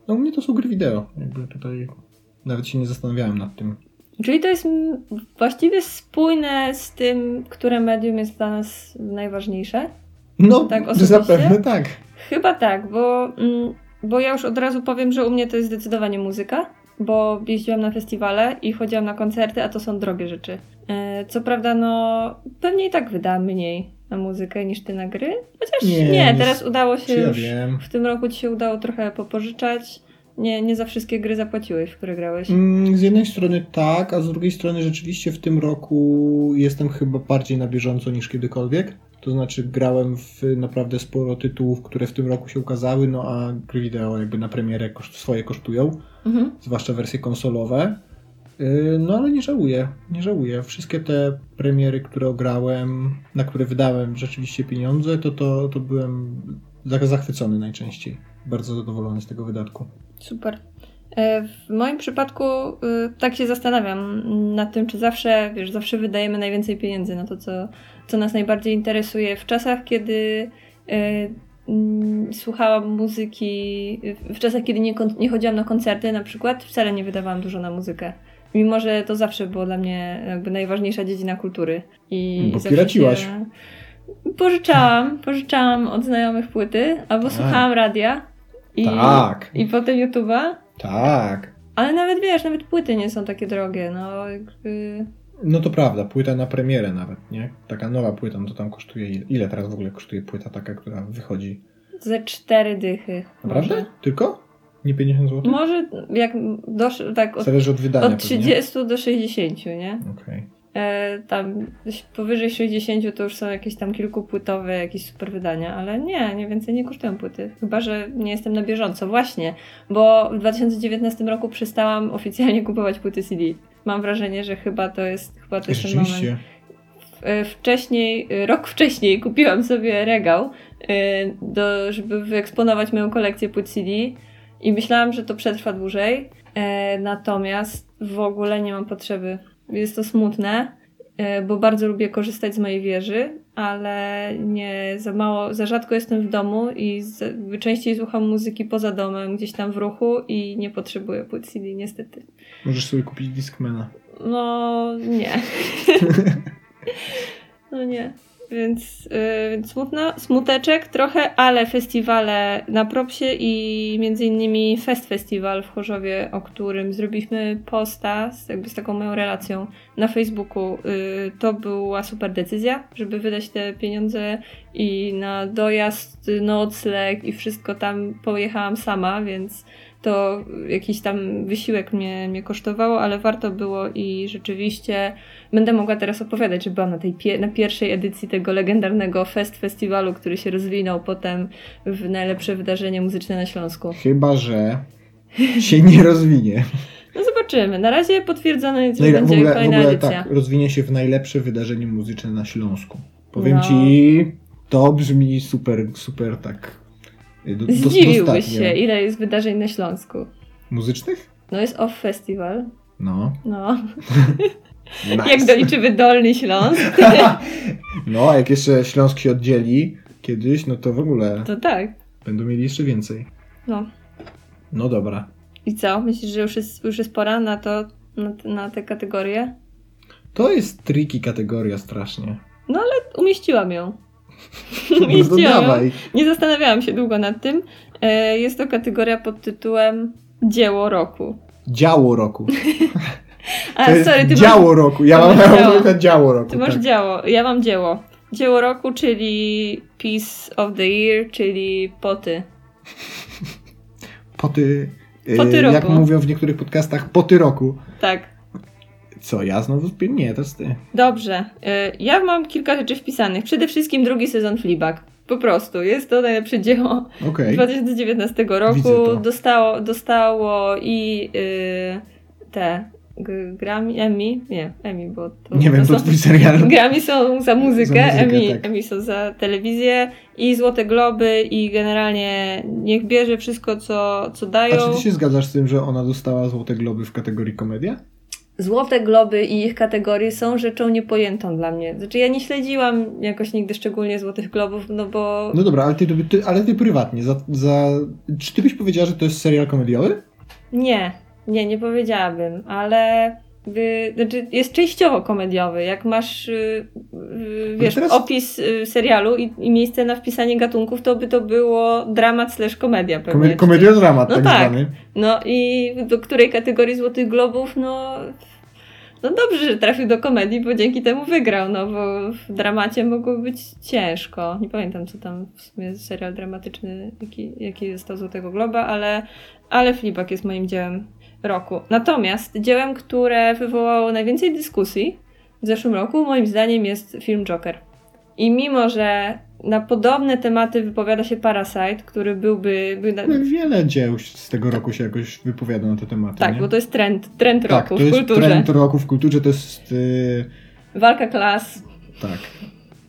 No u mnie to są gry wideo. Jakby tutaj nawet się nie zastanawiałem nad tym. Czyli to jest właściwie spójne z tym, które medium jest dla nas najważniejsze? No, Tak, osobiście? zapewne tak. Chyba tak, bo, mm, bo ja już od razu powiem, że u mnie to jest zdecydowanie muzyka, bo jeździłam na festiwale i chodziłam na koncerty, a to są drogie rzeczy. E, Co prawda, no pewnie i tak wydałam mniej na muzykę niż ty na gry, chociaż Nie, nie, teraz udało się ja już, wiem. w tym roku ci się udało trochę popożyczać. Nie, nie za wszystkie gry zapłaciłeś, w które grałeś. Mm, Z jednej strony tak, a z drugiej strony rzeczywiście w tym roku jestem chyba bardziej na bieżąco niż kiedykolwiek. To znaczy grałem w naprawdę sporo tytułów, które w tym roku się ukazały, no a gry wideo jakby na premierę koszt, swoje kosztują, Mhm. zwłaszcza wersje konsolowe. Yy, No ale nie żałuję, nie żałuję. Wszystkie te premiery, które ograłem, na które wydałem rzeczywiście pieniądze, to, to, to byłem za- zachwycony najczęściej. Bardzo zadowolony z tego wydatku. Super. E, W moim przypadku y, tak się zastanawiam nad tym, czy zawsze, wiesz, zawsze wydajemy najwięcej pieniędzy na to, co, co nas najbardziej interesuje. W czasach, kiedy mm, słuchałam muzyki, w czasach, kiedy nie, nie chodziłam na koncerty na przykład, wcale nie wydawałam dużo na muzykę. Mimo, że to zawsze było dla mnie jakby najważniejsza dziedzina kultury. I Bo piraciłaś. Się... Pożyczałam, pożyczałam od znajomych płyty, albo Tak. słuchałam radia. I, Tak. I potem YouTube'a. Tak. Ale nawet wiesz, nawet płyty nie są takie drogie, no jakby... No to prawda, płyta na premierę nawet, nie? Taka nowa płyta, no to tam kosztuje ile? Ile teraz w ogóle kosztuje płyta taka, która wychodzi? Ze cztery dychy. Naprawdę? Może, Tylko? Nie 50 zł? może jak dosz, tak od, Zależy od wydania od pewnie. 30 do 60, nie? Okej. E, tam powyżej 60 to już są jakieś tam kilkupłytowe, jakieś super wydania, ale nie, nie więcej nie kosztują płyty. Chyba, że nie jestem na bieżąco. Właśnie, bo w 2019 roku przestałam oficjalnie kupować płyty CD. Mam wrażenie, że chyba to jest, chyba to jest ten moment. E, Wcześniej, e, rok wcześniej kupiłam sobie regał, e, do, żeby wyeksponować moją kolekcję płyt CD i myślałam, że to przetrwa dłużej, natomiast w ogóle nie mam potrzeby. Jest to smutne, bo bardzo lubię korzystać z mojej wieży, ale nie za mało, za rzadko jestem w domu i z, częściej słucham muzyki poza domem, gdzieś tam w ruchu i nie potrzebuję płyt CD niestety. Możesz sobie kupić Discmana. No nie. <laughs> no nie. Więc yy, smutno, smuteczek trochę, ale festiwale na propsie i między innymi Fest Festival w Chorzowie, o którym zrobiliśmy posta z, jakby z taką moją relacją na Facebooku. Yy, to była super decyzja, żeby wydać te pieniądze i na dojazd, nocleg i wszystko tam pojechałam sama, więc to jakiś tam wysiłek mnie, mnie kosztowało, ale warto było i rzeczywiście będę mogła teraz opowiadać, że byłam na tej pie na pierwszej edycji tego legendarnego Fest Festiwalu, który się rozwinął potem w najlepsze wydarzenie muzyczne na Śląsku. Chyba, że <laughs> się nie rozwinie. No zobaczymy. Na razie potwierdzone jest, że w będzie ogóle, w kolejna ogóle edycja. tak, rozwinie się w najlepsze wydarzenie muzyczne na Śląsku. Powiem No. ci, to brzmi super, super tak. Y, Do, do- Zdziwiłbyś dostatnio. się, ile jest wydarzeń na Śląsku. Muzycznych? No jest Off Festival. No. No. <laughs> <laughs> Nice. Jak doliczymy Dolny Śląsk, <laughs> No, a jak jeszcze Śląsk się oddzieli kiedyś, no to w ogóle to tak. będą mieli jeszcze więcej. No. No dobra. I co? Myślisz, że już jest, już jest pora na to, na, na te kategorie? To jest tricky kategoria strasznie. No to Umieściłam ją. Nie zastanawiałam się długo nad tym. E, Jest to kategoria pod tytułem Dzieło roku. Działo roku. <laughs> A, to sorry, ty działo masz, roku. Ja mam działo. działo roku. ty masz tak. dzieło, ja mam dzieło. Dzieło roku, czyli Piece of the Year, czyli poty. Poty, Poty jak roku. mówią w niektórych podcastach, poty roku. Tak. Co, ja znowu spię? Nie, to jest ty. Dobrze. E, Ja mam kilka rzeczy wpisanych. Przede wszystkim drugi sezon Fleabag. Po prostu. Jest to najlepsze dzieło Okej. 2019 Widzę roku dostało, dostało i y, te Grammy, Emmy, nie, Emmy, bo to, Nie wiem, to twój serial. <laughs> Grammy są za muzykę, Za muzykę, Emmy, tak. Emmy są za telewizję i Złote Globy i generalnie niech bierze wszystko, co, co A dają. czy ty się zgadzasz z tym, że ona dostała Złote Globy w kategorii komedia? Złote Globy i ich kategorie są rzeczą niepojętą dla mnie. Znaczy ja nie śledziłam jakoś nigdy szczególnie Złotych Globów, no bo No dobra, ale ty, ty, ale ty prywatnie, za, za... czy ty byś powiedziała, że to jest serial komediowy? Nie, nie, nie powiedziałabym, ale y, znaczy jest częściowo komediowy. Jak masz y, y, wiesz, teraz- opis y, serialu i, i miejsce na wpisanie gatunków, to by to było dramat slash komedia pewnie. Kome, czy komediodramat No tak, tak. zwany. No i do której kategorii Złotych Globów, no... No dobrze, że trafił do komedii, bo dzięki temu wygrał, no bo w dramacie mogło być ciężko. Nie pamiętam, co tam w sumie serial dramatyczny, jaki, jaki dostał Złotego Globa, ale, ale Fleabag jest moim dziełem roku. Natomiast dziełem, które wywołało najwięcej dyskusji w zeszłym roku, moim zdaniem jest film Joker. I mimo, że na podobne tematy wypowiada się Parasite, który byłby... Był na, Wiele dzieł z tego roku się jakoś wypowiada na te tematy, tak, nie? bo to jest trend, trend tak, roku to w jest kulturze. trend roku w kulturze, to jest... Yy, Walka klas, tak.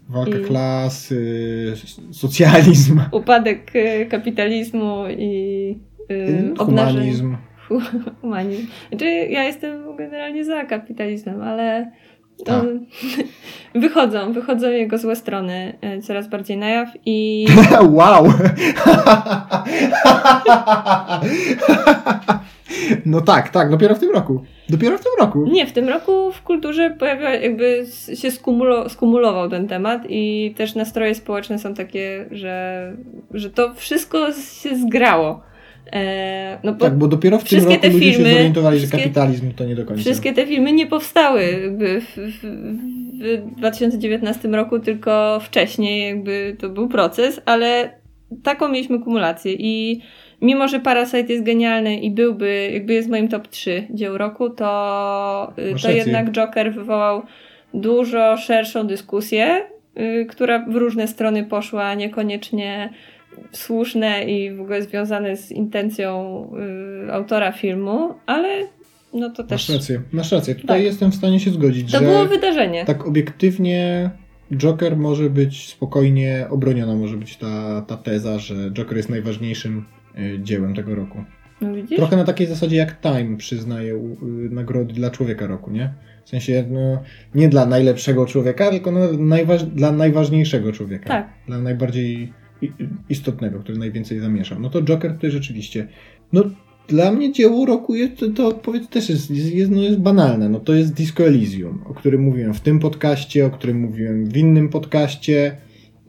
Walka I- klas, yy, socjalizm, <laughs> upadek y, kapitalizmu i y, obnażenie. humanizm. Humanizm. Znaczy, ja jestem generalnie za kapitalizmem, ale Tak. <laughs> wychodzą, wychodzą jego złe strony y, coraz bardziej na jaw i <laughs> wow! no tak, tak, dopiero w tym roku. Dopiero w tym roku. nie, w tym roku w kulturze pojawia, jakby się skumulo, skumulował ten temat i też nastroje społeczne są takie, że, że to wszystko się zgrało. E, no bo Tak, bo dopiero w tym roku te ludzie się filmy- zorientowali, że kapitalizm to nie do końca. Wszystkie te filmy nie powstały jakby w, w, w 2019 roku, tylko wcześniej jakby to był proces, ale taką mieliśmy kumulację i mimo, że Parasite jest genialny i byłby, jakby jest moim top 3 dzieł roku, to, y, Masz to rację. jednak Joker wywołał dużo szerszą dyskusję, y, która w różne strony poszła, niekoniecznie słuszne i w ogóle związane z intencją y, autora filmu, ale no to też... Masz rację, masz rację. Tutaj tak. jestem w stanie się zgodzić, to że... było wydarzenie. Tak obiektywnie Joker może być spokojnie obroniona, może być ta, ta teza, że Joker jest najważniejszym y, dziełem tego roku. No widzisz? Trochę na takiej zasadzie jak Time przyznaje y, nagrody dla człowieka roku, nie? W sensie no, nie dla najlepszego człowieka, tylko no, najważ dla najważniejszego człowieka. Tak. Dla najbardziej istotnego, który najwięcej zamieszał. No to Joker tutaj rzeczywiście. No dla mnie dzieło roku jest, to, odpowiedź też jest, jest, no jest banalne. No to jest Disco Elysium, o którym mówiłem w tym podcaście, o którym mówiłem w innym podcaście,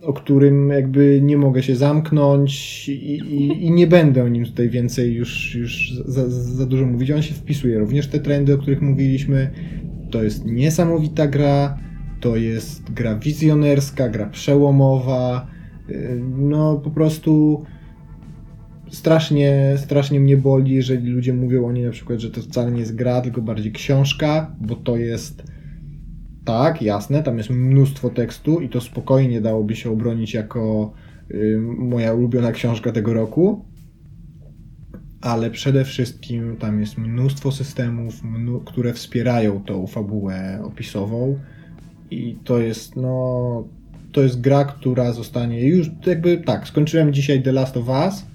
o którym jakby nie mogę się zamknąć i, i, i nie będę o nim tutaj więcej już, już za, za dużo mówić. On się wpisuje również te trendy, o których mówiliśmy. To jest niesamowita gra, to jest gra wizjonerska, gra przełomowa. Y, no po prostu strasznie, strasznie mnie boli, jeżeli ludzie mówią o niej na przykład, że to wcale nie jest gra, tylko bardziej książka, bo to jest tak, jasne, tam jest mnóstwo tekstu i to spokojnie dałoby się obronić jako y, moja ulubiona książka tego roku, ale przede wszystkim tam jest mnóstwo systemów, które wspierają tą fabułę opisową i to jest, no, to jest gra, która zostanie już jakby tak, skończyłem dzisiaj The Last of Us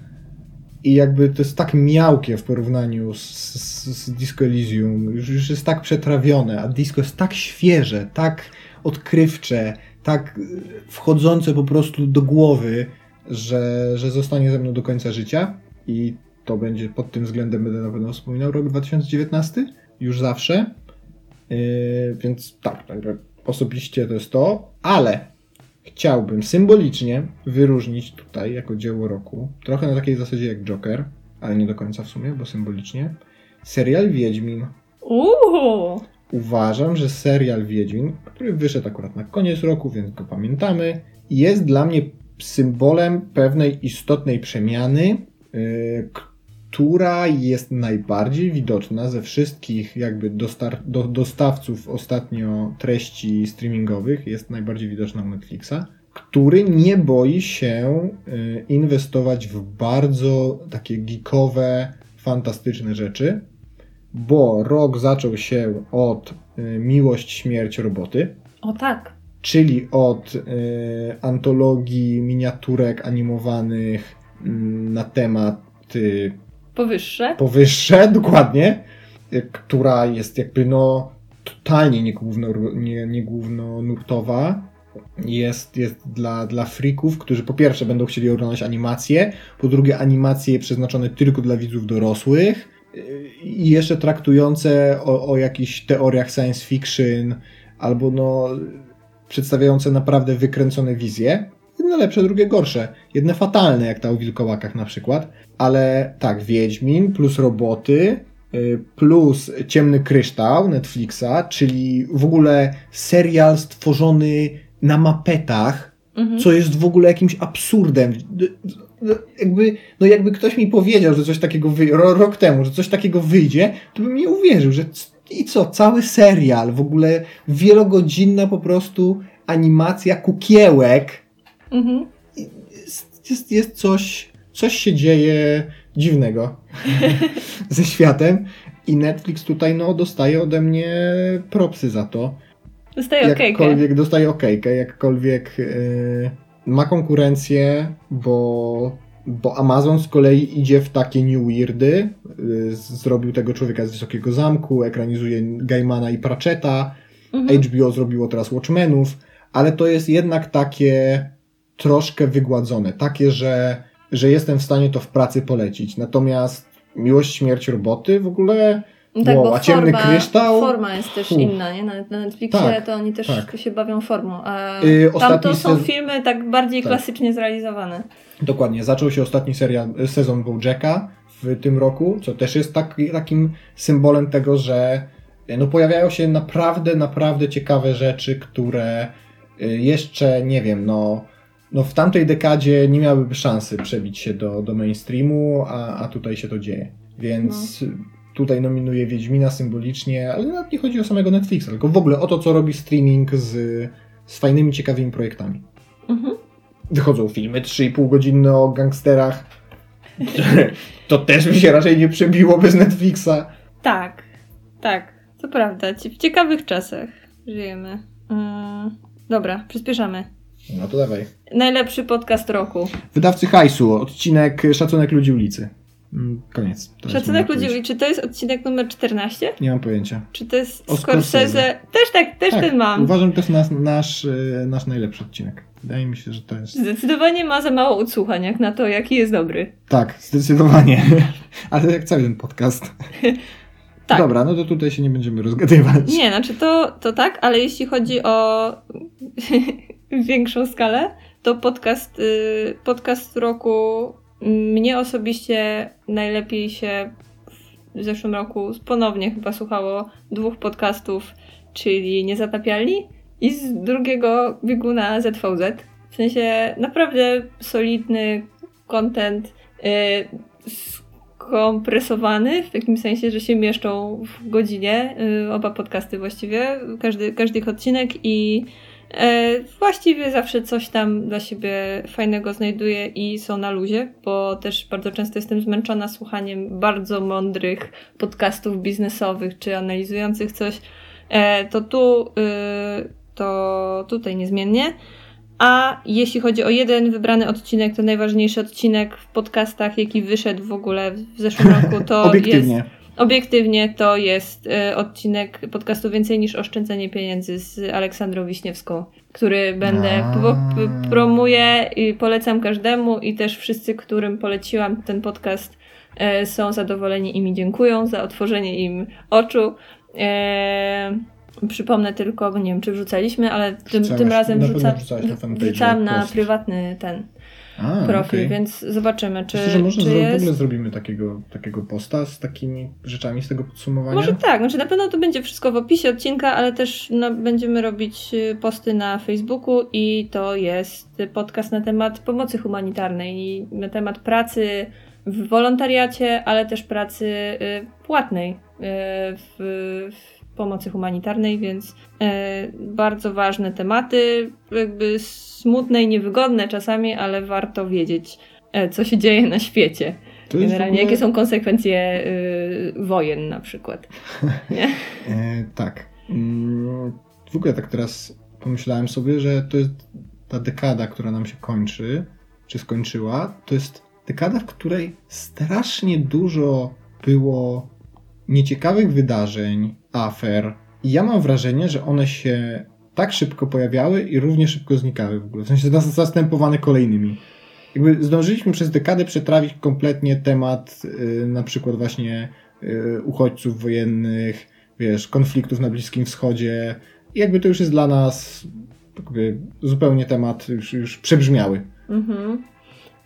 i jakby to jest tak miałkie w porównaniu z, z, z Disco Elysium, już, już jest tak przetrawione, a disco jest tak świeże, tak odkrywcze, tak wchodzące po prostu do głowy, że, że zostanie ze mną do końca życia i to będzie pod tym względem będę na pewno wspominał rok 2019, już zawsze. Yy, więc tak, osobiście to jest to, ale chciałbym symbolicznie wyróżnić tutaj jako dzieło roku, trochę na takiej zasadzie jak Joker, ale nie do końca w sumie, bo symbolicznie, serial Wiedźmin. Uuu. Uważam, że serial Wiedźmin, który wyszedł akurat na koniec roku, więc go pamiętamy, jest dla mnie symbolem pewnej istotnej przemiany, yy, która jest najbardziej widoczna ze wszystkich jakby dostar- do, dostawców ostatnio treści streamingowych, jest najbardziej widoczna u Netflixa, który nie boi się y, inwestować w bardzo takie geekowe, fantastyczne rzeczy, bo rok zaczął się od y, Miłość, Śmierć, Roboty. O tak. Czyli od y, antologii miniaturek animowanych y, na temat Powyższe. Powyższe, <laughs> dokładnie. Która jest jakby no totalnie nie, główno, nie, nie głównonurtowa. Jest, jest dla, dla freaków, którzy po pierwsze będą chcieli oglądać animacje, po drugie animacje przeznaczone tylko dla widzów dorosłych i jeszcze traktujące o, o jakichś teoriach science fiction albo no przedstawiające naprawdę wykręcone wizje. Jedne lepsze, drugie gorsze. Jedne fatalne, jak ta o wilkołakach na przykład. Ale tak, Wiedźmin plus roboty y, plus Ciemny Kryształ Netflixa, czyli w ogóle serial stworzony na mapetach, mhm. co jest w ogóle jakimś absurdem. Jakby, no jakby ktoś mi powiedział, że coś takiego wyjdzie, rok temu, że coś takiego wyjdzie, to bym nie uwierzył, że i co, cały serial, w ogóle wielogodzinna po prostu animacja kukiełek. Mhm. Jest, jest, jest coś, coś się dzieje dziwnego <laughs> ze światem i Netflix tutaj no dostaje ode mnie propsy za to. Dostaje jakkolwiek, Dostaje okejkę, jakkolwiek yy, ma konkurencję, bo, bo Amazon z kolei idzie w takie new weirdy. Yy, zrobił tego człowieka z Wysokiego Zamku, ekranizuje Gaimana i Pratchetta. Mhm. HBO zrobiło teraz Watchmenów, ale to jest jednak takie troszkę wygładzone, takie, że że jestem w stanie to w pracy polecić. Natomiast Miłość, Śmierć, Roboty w ogóle... No tak, wow, a ciemny forma, kryształ. Forma jest też inna, nie? Na, na Netflixie tak, to oni też tak. się bawią formą. A yy, tam to są filmy tak bardziej tak. klasycznie zrealizowane. Dokładnie. Zaczął się ostatni serial, sezon Bojacka w tym roku, co też jest tak, takim symbolem tego, że no, pojawiają się naprawdę, naprawdę ciekawe rzeczy, które y, jeszcze, nie wiem, no no w tamtej dekadzie nie miałyby szansy przebić się do, do mainstreamu, a, a tutaj się to dzieje. Więc no. tutaj nominuję Wiedźmina symbolicznie, ale nawet nie chodzi o samego Netflixa, tylko w ogóle o to, co robi streaming z, z fajnymi, ciekawymi projektami. Mhm. Wychodzą filmy 3,5 godzinne o gangsterach. to też by się raczej nie przebiło bez Netflixa. Tak. Tak, to prawda. W ciekawych czasach żyjemy. Mm, dobra, przyspieszamy. No to dawaj. Najlepszy podcast roku. Wydawcy hajsu, odcinek Szacunek ludzi ulicy. Mm, Koniec. Szacunek ludzi ulicy, czy to jest odcinek numer 14? Nie mam pojęcia. Czy to jest O Scorsese? Scorsese. Też tak, też Tak, ten mam. Uważam, że to jest nasz, nasz, e, nasz najlepszy odcinek. Wydaje mi się, że to jest. Zdecydowanie ma za mało odsłuchań, jak na to, jaki jest dobry. Tak, zdecydowanie. <laughs> Ale jak cały ten podcast. <laughs> Tak. Dobra, no to tutaj się nie będziemy rozgadywać. Nie, znaczy to, to tak, ale jeśli chodzi o <laughs> większą skalę, to podcast, y, podcast roku mnie osobiście najlepiej się w zeszłym roku ponownie chyba słuchało dwóch podcastów, czyli Niezatapialni i z drugiego bieguna ZVZ. W sensie naprawdę solidny content, y, skompresowany, w takim sensie, że się mieszczą w godzinie, y, oba podcasty właściwie, każdy, każdy ich odcinek i właściwie zawsze coś tam dla siebie fajnego znajduję i są na luzie, bo też bardzo często jestem zmęczona słuchaniem bardzo mądrych podcastów biznesowych czy analizujących coś, e, to tu, y, to tutaj niezmiennie. A jeśli chodzi o jeden wybrany odcinek, to najważniejszy odcinek w podcastach, jaki wyszedł w ogóle w zeszłym roku, to <laughs> Obiektywnie. jest. Obiektywnie to jest e, odcinek podcastu Więcej niż oszczędzanie pieniędzy z Aleksandrą Wiśniewską, który będę promuję i polecam każdemu i też wszyscy, którym poleciłam ten podcast e, są zadowoleni i mi dziękują za otworzenie im oczu. E, przypomnę tylko, bo nie wiem czy wrzucaliśmy, ale tym, Wrzucałeś. tym razem wrzuca, na fanpage'u wrzucałam na post. prywatny ten A, profil, okej. więc zobaczymy, czy, Myślę, że może czy zro- w jest. ogóle zrobimy takiego, takiego posta z takimi rzeczami z tego podsumowania. Może tak, znaczy na pewno to będzie wszystko w opisie odcinka, ale też no, będziemy robić y, posty na Facebooku i to jest podcast na temat pomocy humanitarnej i na temat pracy w wolontariacie, ale też pracy y, płatnej y, w, w pomocy humanitarnej, więc y, bardzo ważne tematy, jakby smutne i niewygodne czasami, ale warto wiedzieć, e, co się dzieje na świecie. Generalnie, ogóle- jakie są konsekwencje y, wojen na przykład. <laughs> E, tak. Mm, W ogóle tak teraz pomyślałem sobie, że to jest ta dekada, która nam się kończy, czy skończyła, to jest dekada, w której strasznie dużo było nieciekawych wydarzeń, afer. I ja mam wrażenie, że one się tak szybko pojawiały i równie szybko znikały w ogóle. W sensie zas- zastępowane kolejnymi. Jakby zdążyliśmy przez dekadę przetrawić kompletnie temat y, na przykład właśnie y, uchodźców wojennych, wiesz, konfliktów na Bliskim Wschodzie. I jakby to już jest dla nas jakby zupełnie temat już, już przebrzmiały. Mhm.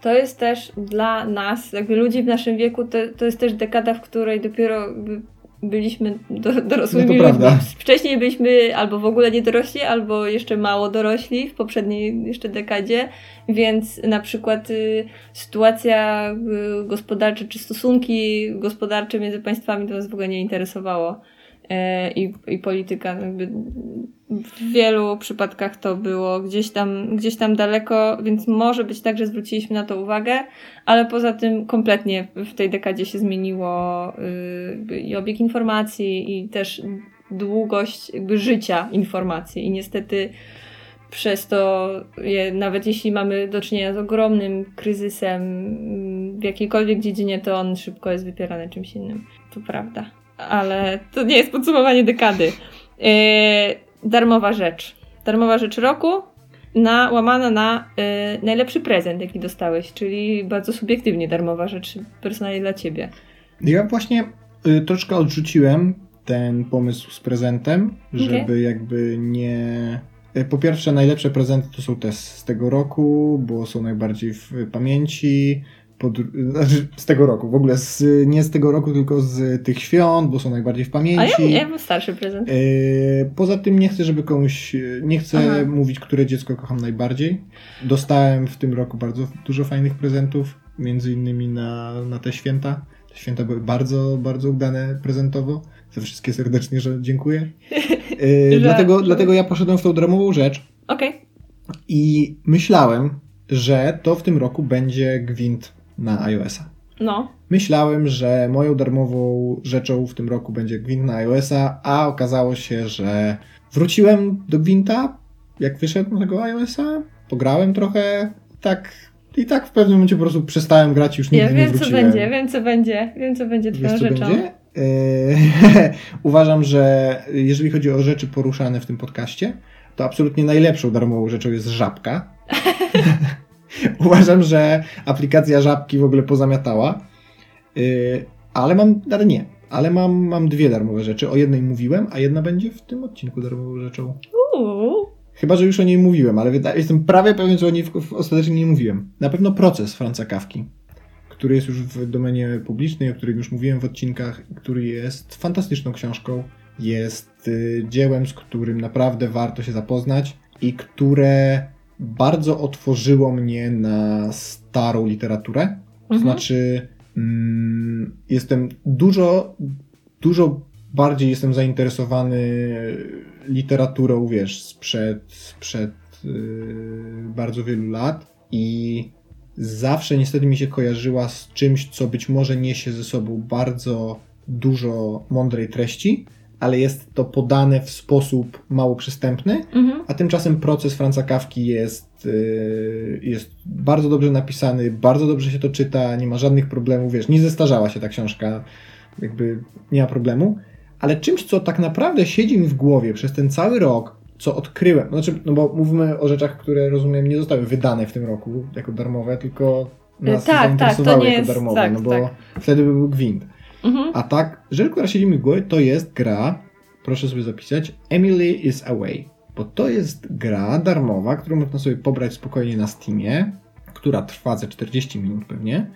To jest też dla nas, jakby ludzi w naszym wieku, to, to jest też dekada, w której dopiero byliśmy do, dorosłymi No ludźmi. Wcześniej byliśmy albo w ogóle nie dorośli, albo jeszcze mało dorośli w poprzedniej jeszcze dekadzie, więc na przykład y, sytuacja y, gospodarcza czy stosunki gospodarcze między państwami to nas w ogóle nie interesowało. I, I polityka jakby w wielu przypadkach to było gdzieś tam, gdzieś tam daleko, więc może być tak, że zwróciliśmy na to uwagę, ale poza tym kompletnie w tej dekadzie się zmieniło y, i obieg informacji i też długość jakby życia informacji i niestety przez to, je, nawet jeśli mamy do czynienia z ogromnym kryzysem mm, w jakiejkolwiek dziedzinie, to on szybko jest wypierany czymś innym. To prawda. Ale to nie jest podsumowanie dekady. Yy, darmowa rzecz. Darmowa rzecz roku na, łamana na yy, najlepszy prezent, jaki dostałeś, czyli bardzo subiektywnie darmowa rzecz personalnie dla ciebie. Ja właśnie y, troszkę odrzuciłem ten pomysł z prezentem, żeby Okej. jakby nie. y, Po pierwsze, najlepsze prezenty to są te z tego roku, bo są najbardziej w pamięci. Znaczy z tego roku, w ogóle z, nie z tego roku, tylko z tych świąt, bo są najbardziej w A ja, pamięci. ja mam starszy prezent. Yy, Poza tym nie chcę, żeby komuś, nie chcę Aha. mówić, które dziecko kocham najbardziej. Dostałem w tym roku bardzo dużo fajnych prezentów, między innymi na, na te święta. Te święta były bardzo, bardzo udane prezentowo. Za wszystkie serdecznie że dziękuję. Yy, <laughs> Że- dlatego, że- dlatego ja poszedłem w tą darmową rzecz Okej. i myślałem, że to w tym roku będzie gwint na iOS-a. No. Myślałem, że moją darmową rzeczą w tym roku będzie Gwint na iOS-a, a okazało się, że wróciłem do Gwinta, jak wyszedł na tego iOS-a, pograłem trochę, tak i tak w pewnym momencie po prostu przestałem grać i już nigdy Ja nie wiem, co wróciłem. będzie, wiem, co będzie, wiem, co będzie twoją Wiesz, co rzeczą. będzie? Eee, <laughs> uważam, że jeżeli chodzi o rzeczy poruszane w tym podcaście, to absolutnie najlepszą darmową rzeczą jest żabka. <laughs> <laughs> uważam, że aplikacja żabki w ogóle pozamiatała. Eee, ale mam, ale nie. Ale mam, mam dwie darmowe rzeczy. O jednej mówiłem, a jedna będzie w tym odcinku darmową rzeczą. Uuu. Chyba, że już o niej mówiłem, ale jestem prawie pewien, że o niej w, w, ostatecznie nie mówiłem. Na pewno proces Franca Kawki, który jest już w domenie publicznej, o którym już mówiłem w odcinkach, który jest fantastyczną książką. Jest y, dziełem, z którym naprawdę warto się zapoznać i które bardzo otworzyło mnie na starą literaturę. To Mhm. znaczy, mm, jestem dużo, dużo bardziej jestem zainteresowany literaturą, wiesz, sprzed, sprzed yy, bardzo wielu lat i zawsze niestety mi się kojarzyła z czymś, co być może niesie ze sobą bardzo dużo mądrej treści, ale jest to podane w sposób mało przystępny, Mhm. a tymczasem proces Franca Kawki jest, yy, jest bardzo dobrze napisany, bardzo dobrze się to czyta, nie ma żadnych problemów, wiesz, nie zestarzała się ta książka, jakby nie ma problemu, ale czymś, co tak naprawdę siedzi mi w głowie przez ten cały rok, co odkryłem, znaczy, no bo mówimy o rzeczach, które rozumiem nie zostały wydane w tym roku jako darmowe, tylko nas tak, tak, to nie jako jest- darmowe, tak, no bo tak. wtedy by był gwint. Mhm. A tak, rzecz, która siedzi mi w głowie, to jest gra, proszę sobie zapisać, Emily is Away. Bo to jest gra darmowa, którą można sobie pobrać spokojnie na Steamie, która trwa ze 40 minut pewnie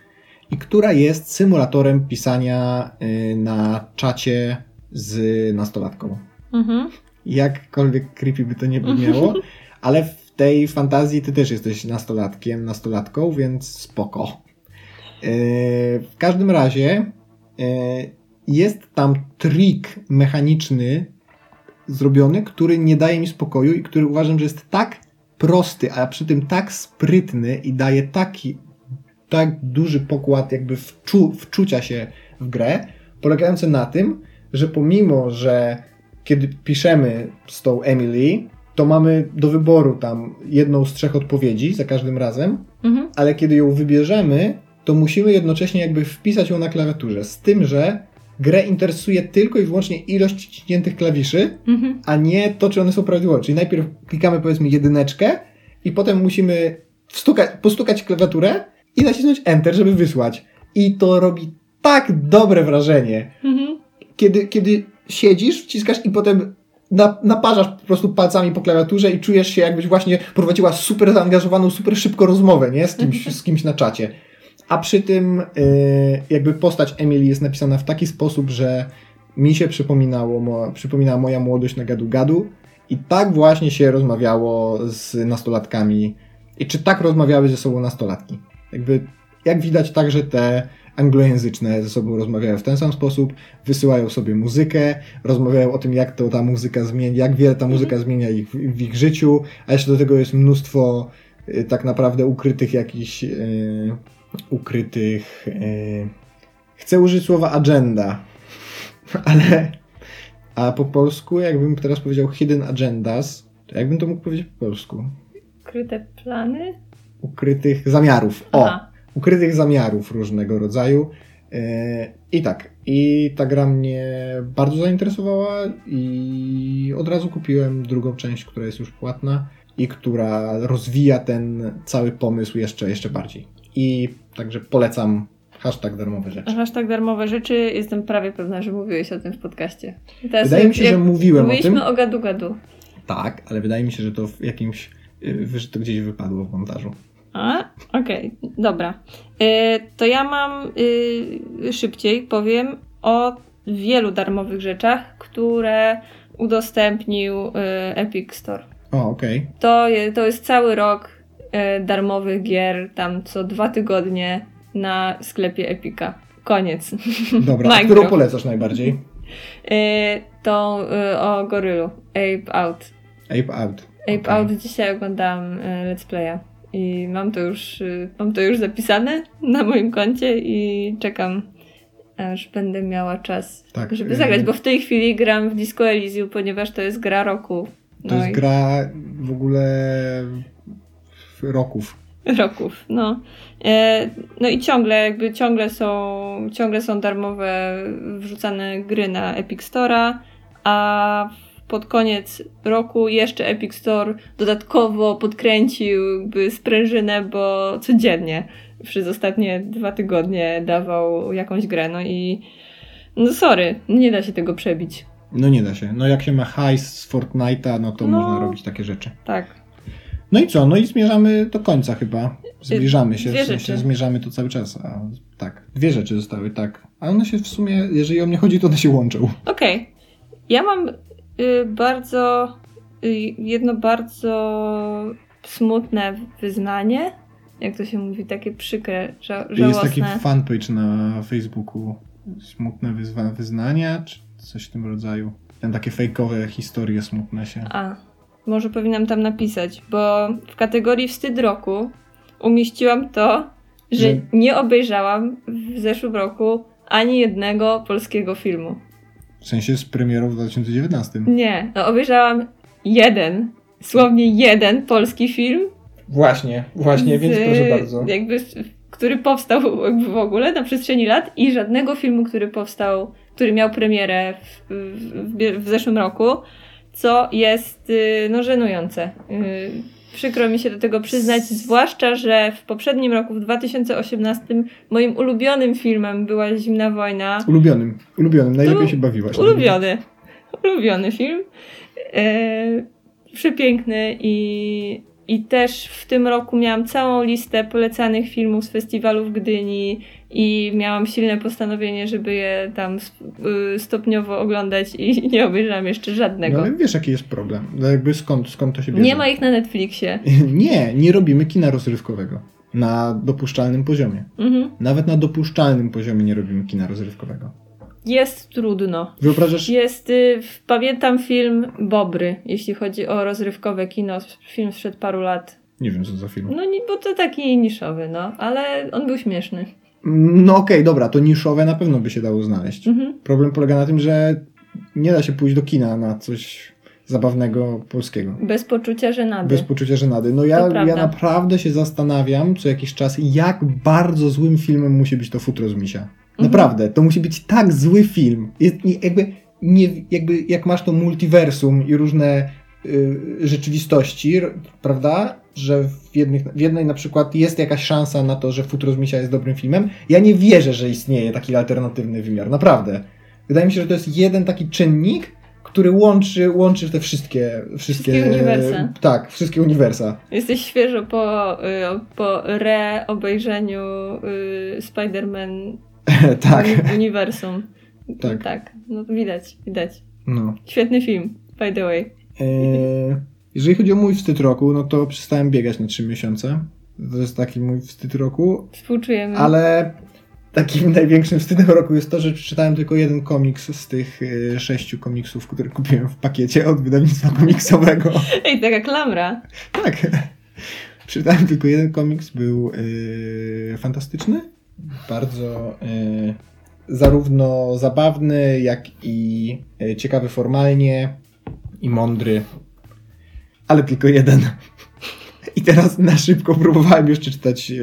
i która jest symulatorem pisania y, na czacie z nastolatką. Mhm. Jakkolwiek creepy by to nie brzmiało, ale w tej fantazji ty też jesteś nastolatkiem, nastolatką, więc spoko. Yy, w każdym razie jest tam trik mechaniczny zrobiony, który nie daje mi spokoju i który uważam, że jest tak prosty, a przy tym tak sprytny i daje taki tak duży pokład jakby wczu, wczucia się w grę, polegający na tym, że pomimo, że kiedy piszemy z tą Emily, to mamy do wyboru tam jedną z trzech odpowiedzi za każdym razem, Mhm. ale kiedy ją wybierzemy, to musimy jednocześnie jakby wpisać ją na klawiaturze. Z tym, że grę interesuje tylko i wyłącznie ilość wciśniętych klawiszy, Mhm. a nie to, czy one są prawidłowe. Czyli najpierw klikamy powiedzmy jedyneczkę i potem musimy wstukać, postukać klawiaturę i nacisnąć Enter, żeby wysłać. I to robi tak dobre wrażenie Mhm. kiedy, kiedy siedzisz, wciskasz i potem na, naparzasz po prostu palcami po klawiaturze i czujesz się jakbyś właśnie prowadziła super zaangażowaną, super szybko rozmowę, nie? Z kimś, z kimś na czacie. A przy tym yy, jakby postać Emily jest napisana w taki sposób, że mi się przypominało, mo, przypominała moja młodość na gadu-gadu i tak właśnie się rozmawiało z nastolatkami i czy tak rozmawiały ze sobą nastolatki. Jakby, jak widać także te anglojęzyczne ze sobą rozmawiają w ten sam sposób, wysyłają sobie muzykę, rozmawiają o tym, jak to ta muzyka zmienia, jak wiele ta muzyka zmienia ich, w ich życiu, a jeszcze do tego jest mnóstwo y, tak naprawdę ukrytych jakichś y, ukrytych y, chcę użyć słowa agenda, <laughs> ale a po polsku, jakbym teraz powiedział hidden agendas, to jakbym to mógł powiedzieć po polsku? Ukryte plany? Ukrytych zamiarów. O! Aha. ukrytych zamiarów różnego rodzaju. Yy, I tak, i ta gra mnie bardzo zainteresowała i od razu kupiłem drugą część, która jest już płatna i która rozwija ten cały pomysł jeszcze, jeszcze bardziej. I także polecam hashtag darmowe rzeczy. Hashtag darmowe rzeczy, jestem prawie pewna, że mówiłeś o tym w podcaście. Teraz Wydaje mi się, że mówiłem o Mówiliśmy tym. o gadu-gadu. Tak, ale wydaje mi się, że to w jakimś, yy, że to gdzieś wypadło w montażu. A, okej, dobra. Y, to ja mam y, szybciej powiem o wielu darmowych rzeczach, które udostępnił y, Epic Store. O, okej. To, je, to jest cały rok y, darmowych gier, tam co dwa tygodnie na sklepie Epica. Koniec. Dobra, a którą polecasz najbardziej? Y, <laughs> tą y, o gorylu. Ape Out. Ape Out. Ape Okej. Out dzisiaj oglądałam y, let's playa. I mam to już, mam to już zapisane <laughs> na moim koncie i czekam, aż będę miała czas, Tak, żeby zagrać, bo w tej chwili gram w Disco Elysium, ponieważ to jest gra roku. To jest i- gra w ogóle roków. roków, no. E, no i ciągle, jakby ciągle są, ciągle są darmowe wrzucane gry na Epic Store'a, a pod koniec roku jeszcze Epic Store dodatkowo podkręcił jakby sprężynę, bo codziennie przez ostatnie dwa tygodnie dawał jakąś grę, no i no sorry, nie da się tego przebić. No nie da się. No jak się ma hajs z Fortnite'a, no to No. można robić takie rzeczy. Tak. No i co? No i zmierzamy do końca chyba. Zbliżamy się, Dwie w sensie rzeczy. zmierzamy to cały czas. A, tak, dwie rzeczy zostały, tak. A one się w sumie, jeżeli o mnie chodzi, to one się łączą. Okej. Ja mam y, bardzo, y, jedno bardzo smutne wyznanie. Jak to się mówi, takie przykre, ża- Jest taki żałosne. fanpage na Facebooku. Smutne wyzwa- wyznania, czy coś w tym rodzaju. Tam takie fejkowe historie smutne się. A, może powinnam tam napisać, bo w kategorii wstyd roku umieściłam to, że Że- nie obejrzałam w zeszłym roku ani jednego polskiego filmu. W sensie z premierą w 2019. Nie, no obejrzałam jeden, słownie jeden polski film, Właśnie, właśnie, więc z- proszę bardzo. Jakby, który powstał jakby w ogóle na przestrzeni lat i żadnego filmu, który powstał, który miał premierę w, w, w zeszłym roku, co jest y, no żenujące. Y, Przykro mi się do tego przyznać, zwłaszcza, że w poprzednim roku, w 2018, moim ulubionym filmem była Zimna Wojna. Ulubionym, ulubionym, najlepiej To się bawiłaś. Ulubiony. Ulubiony film. E, przepiękny i, i też w tym roku miałam całą listę polecanych filmów z festiwalu w Gdyni i miałam silne postanowienie, żeby je tam y, stopniowo oglądać i <laughs> nie obejrzałam jeszcze No żadnego. ale wiesz jaki jest problem. No jakby skąd, skąd to się bierze? nie ma ich na Netflixie. <laughs> Nie, nie robimy kina rozrywkowego. Na dopuszczalnym poziomie. Mhm. Nawet na dopuszczalnym poziomie nie robimy kina rozrywkowego. Jest trudno. Wyobrażasz, Jest, y, pamiętam film Bobry, jeśli chodzi o rozrywkowe kino. Film sprzed paru lat. nie wiem co za film. No, ni- bo to taki niszowy, no, ale on był śmieszny. No okej, dobra, to niszowe na pewno by się dało znaleźć. Mhm. Problem polega na tym, że nie da się pójść do kina na coś zabawnego polskiego. Bez poczucia żenady. Bez poczucia żenady. No ja, ja naprawdę się zastanawiam co jakiś czas, jak bardzo złym filmem musi być to futro z misia. Mhm. Naprawdę, to musi być tak zły film. Jest, jakby, nie, jakby jak masz to multiversum i różne y, rzeczywistości, prawda? Że w, jednych, w jednej na przykład jest jakaś szansa na to, że Futro z Misia jest dobrym filmem. Ja nie wierzę, że istnieje taki alternatywny wymiar. Naprawdę. Wydaje mi się, że to jest jeden taki czynnik, który łączy, łączy te wszystkie... Wszystkie, Wszystkie uniwersa. Tak, wszystkie uniwersa. Jesteś świeżo po, y, po re-obejrzeniu y, Spider-Man <laughs> tak, uni- uniwersum. tak. Tak, no widać, widać. No. Świetny film, by the way. Eee, jeżeli chodzi o mój wstyd roku, no to przestałem biegać na 3 miesiące. To jest taki mój wstyd roku, Współczujemy. ale takim <laughs> największym wstydem roku jest to, że przeczytałem tylko jeden komiks z tych e, sześciu komiksów, które kupiłem w pakiecie od wydawnictwa komiksowego. <laughs> Ej, taka klamra. tak. Przeczytałem tylko jeden komiks, był e, fantastyczny, bardzo e, zarówno zabawny, jak i e, ciekawy formalnie i mądry, ale tylko jeden. I teraz na szybko próbowałem jeszcze czytać e,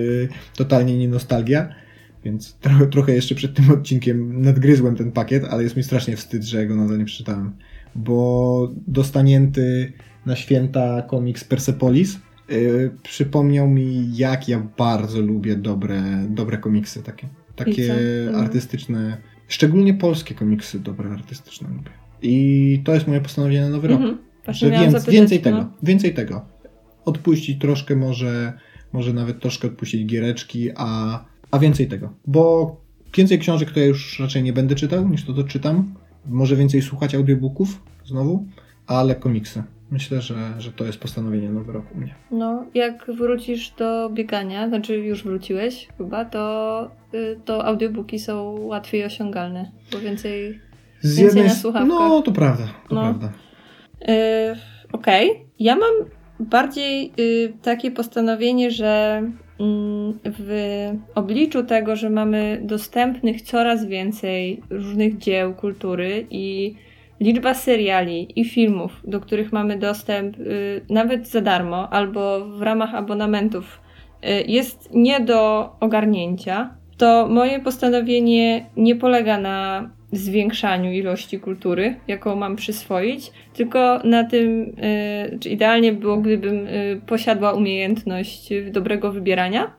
totalnie nie nostalgia, więc trochę, trochę jeszcze przed tym odcinkiem nadgryzłem ten pakiet, ale jest mi strasznie wstyd, że go nadal nie przeczytałem, bo dostanięty na święta komiks Persepolis yy, przypomniał mi, jak ja bardzo lubię dobre, dobre komiksy takie. Takie? Mhm. artystyczne, szczególnie polskie komiksy dobre artystyczne lubię. I to jest moje postanowienie na nowy rok. Mhm. Właśnie Że więc, więcej no. tego, więcej tego. Odpuścić troszkę może, może nawet troszkę odpuścić giereczki, a, a więcej tego. Bo więcej książek to ja już raczej nie będę czytał niż to, co czytam. Może więcej słuchać audiobooków znowu, ale komiksy. Myślę, że, że to jest postanowienie nowy rok u mnie. No, jak wrócisz do biegania, znaczy już wróciłeś chyba, to, y, to audiobooki są łatwiej osiągalne, bo więcej... Z Więcej na s- słuchawkach. No, to prawda, to No. prawda. Yy, Okej, ja mam bardziej y, takie postanowienie, że mm, w obliczu tego, że mamy dostępnych coraz więcej różnych dzieł kultury i liczba seriali i filmów, do których mamy dostęp y, nawet za darmo albo w ramach abonamentów, y, jest nie do ogarnięcia, to moje postanowienie nie polega na zwiększaniu ilości kultury, jaką mam przyswoić, tylko na tym, y, czy idealnie było, gdybym posiadła umiejętność dobrego wybierania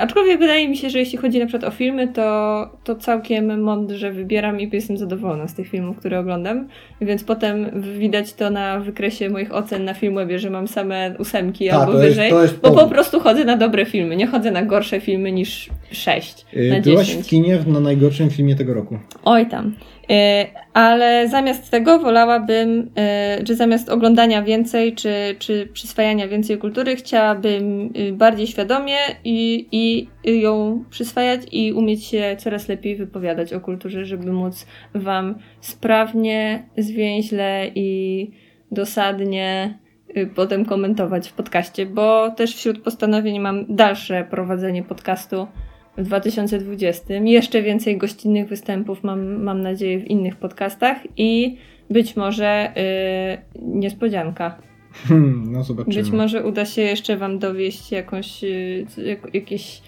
Aczkolwiek wydaje mi się, że jeśli chodzi na przykład o filmy, to, to całkiem mądrze wybieram i jestem zadowolona z tych filmów, które oglądam. Więc potem widać to na wykresie moich ocen na Filmwebie, że mam same ósemki Ta, albo wyżej, jest, jest bo po prostu chodzę na dobre filmy. Nie chodzę na gorsze filmy niż sześć yy, na Byłaś w kinie na najgorszym filmie tego roku. Oj tam. E, ale zamiast tego wolałabym, e, czy zamiast oglądania więcej, czy, czy przyswajania więcej kultury, chciałabym y, bardziej świadomie i, i ją przyswajać i umieć się coraz lepiej wypowiadać o kulturze, żeby móc Wam sprawnie, zwięźle i dosadnie y, potem komentować w podcaście, bo też wśród postanowień mam dalsze prowadzenie podcastu w 2020. Jeszcze więcej gościnnych występów mam, mam nadzieję w innych podcastach i być może yy, niespodzianka. Hmm, no zobaczymy. Być może uda się jeszcze Wam dowieść jakąś, yy, jak, jakieś,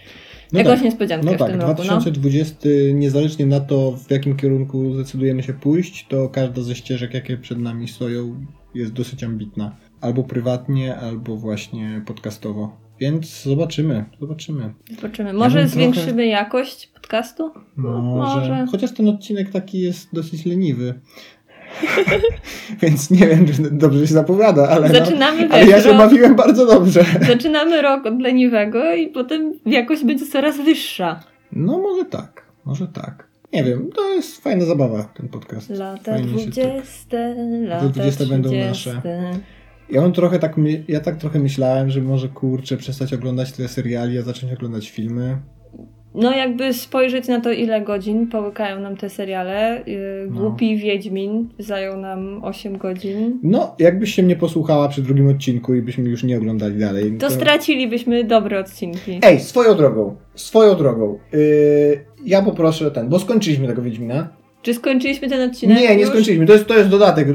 no jakąś tak. niespodziankę no w tak, tym 2020, roku. No. niezależnie na to, w jakim kierunku zdecydujemy się pójść, to każda ze ścieżek, jakie przed nami stoją, jest dosyć ambitna. Albo prywatnie, albo właśnie podcastowo. Więc zobaczymy, zobaczymy. Zobaczymy. Może ja zwiększymy trochę... jakość podcastu? Może. Może. Chociaż ten odcinek taki jest dosyć leniwy. <laughs> Więc nie wiem, czy dobrze się zapowiada, ale, no, Zaczynamy no, ale ja się rok... bawiłem bardzo dobrze. <laughs> Zaczynamy rok od leniwego i potem jakość będzie coraz wyższa. No może tak, może tak. Nie wiem, to jest fajna zabawa ten podcast. Lata dwudzieste, lata dwudzieste będą nasze. Ja mam trochę tak, ja tak trochę myślałem, że może kurczę przestać oglądać te seriali, a zacząć oglądać filmy. No jakby spojrzeć na to, ile godzin połykają nam te seriale. Yy, Głupi no. Wiedźmin zajął nam 8 godzin. No, jakbyś się mnie posłuchała przy drugim odcinku i byśmy już nie oglądali dalej. To, to... stracilibyśmy dobre odcinki. Ej, swoją drogą, swoją drogą. Yy, ja poproszę ten, bo skończyliśmy tego Wiedźmina. Czy skończyliśmy ten odcinek? Nie, nie już? skończyliśmy. To jest, to jest dodatek.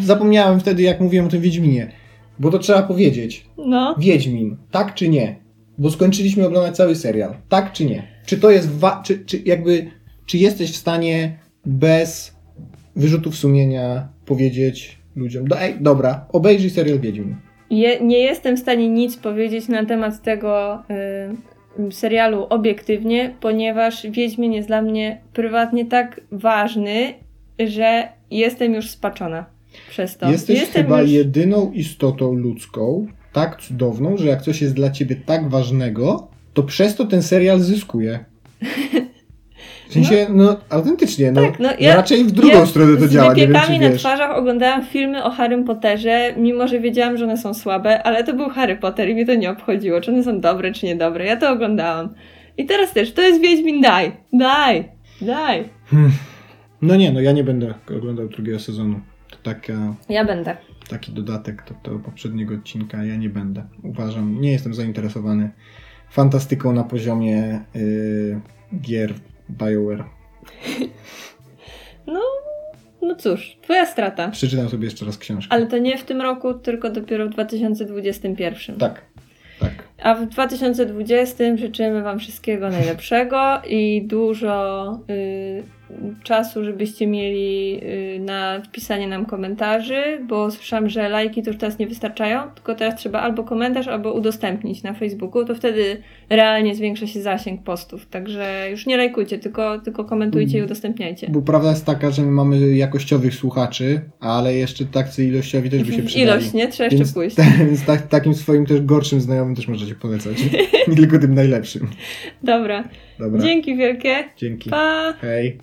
Zapomniałem wtedy, jak mówiłem o tym Wiedźminie. Bo to trzeba powiedzieć. No. Wiedźmin, tak czy nie? Bo skończyliśmy oglądać cały serial. Tak czy nie? Czy to jest czy, czy jakby czy jesteś w stanie bez wyrzutów sumienia powiedzieć ludziom, ej, dobra, obejrzyj serial Wiedźmin. Je, nie jestem w stanie nic powiedzieć na temat tego, yy, serialu obiektywnie, ponieważ Wiedźmin jest dla mnie prywatnie tak ważny, że jestem już spaczona przez to. Jesteś jestem chyba już... jedyną istotą ludzką, tak cudowną, że jak coś jest dla ciebie tak ważnego, to przez to ten serial zyskuje. <laughs> W sensie, no, no autentycznie, no, tak, no ja, raczej w drugą ja stronę to działa. Z wypiekami na twarzach oglądałam filmy o Harrym Potterze, mimo że wiedziałam, że one są słabe, ale to był Harry Potter i mnie to nie obchodziło, czy one są dobre, czy niedobre. Ja to oglądałam. I teraz też, to jest Wiedźmin, daj, daj, daj. Hmm. No nie, no ja nie będę oglądał drugiego sezonu. To taka... Ja będę. Taki dodatek do, do poprzedniego odcinka, ja nie będę. Uważam, nie jestem zainteresowany fantastyką na poziomie yy, gier BioWare. No, no cóż, twoja strata. Przeczytam sobie jeszcze raz książkę. Ale to nie w tym roku, tylko dopiero w 2021. Tak, tak. A w 2020 życzymy Wam wszystkiego najlepszego i dużo y, czasu, żebyście mieli y, na wpisanie nam komentarzy, bo słyszałam, że lajki to już teraz nie wystarczają, tylko teraz trzeba albo komentarz, albo udostępnić na Facebooku, to wtedy realnie zwiększa się zasięg postów. Także już nie lajkujcie, tylko, tylko komentujcie i udostępniajcie. Bo prawda jest taka, że my mamy jakościowych słuchaczy, ale jeszcze tacy ilościowi też by się przydali. Ilość, nie? Trzeba więc, jeszcze pójść. <laughs> Więc tak, takim swoim też gorszym znajomym też możecie polecać. <laughs> nie tylko tym najlepszym. Dobra. Dobra. Dzięki wielkie. Dzięki. Pa. Hej.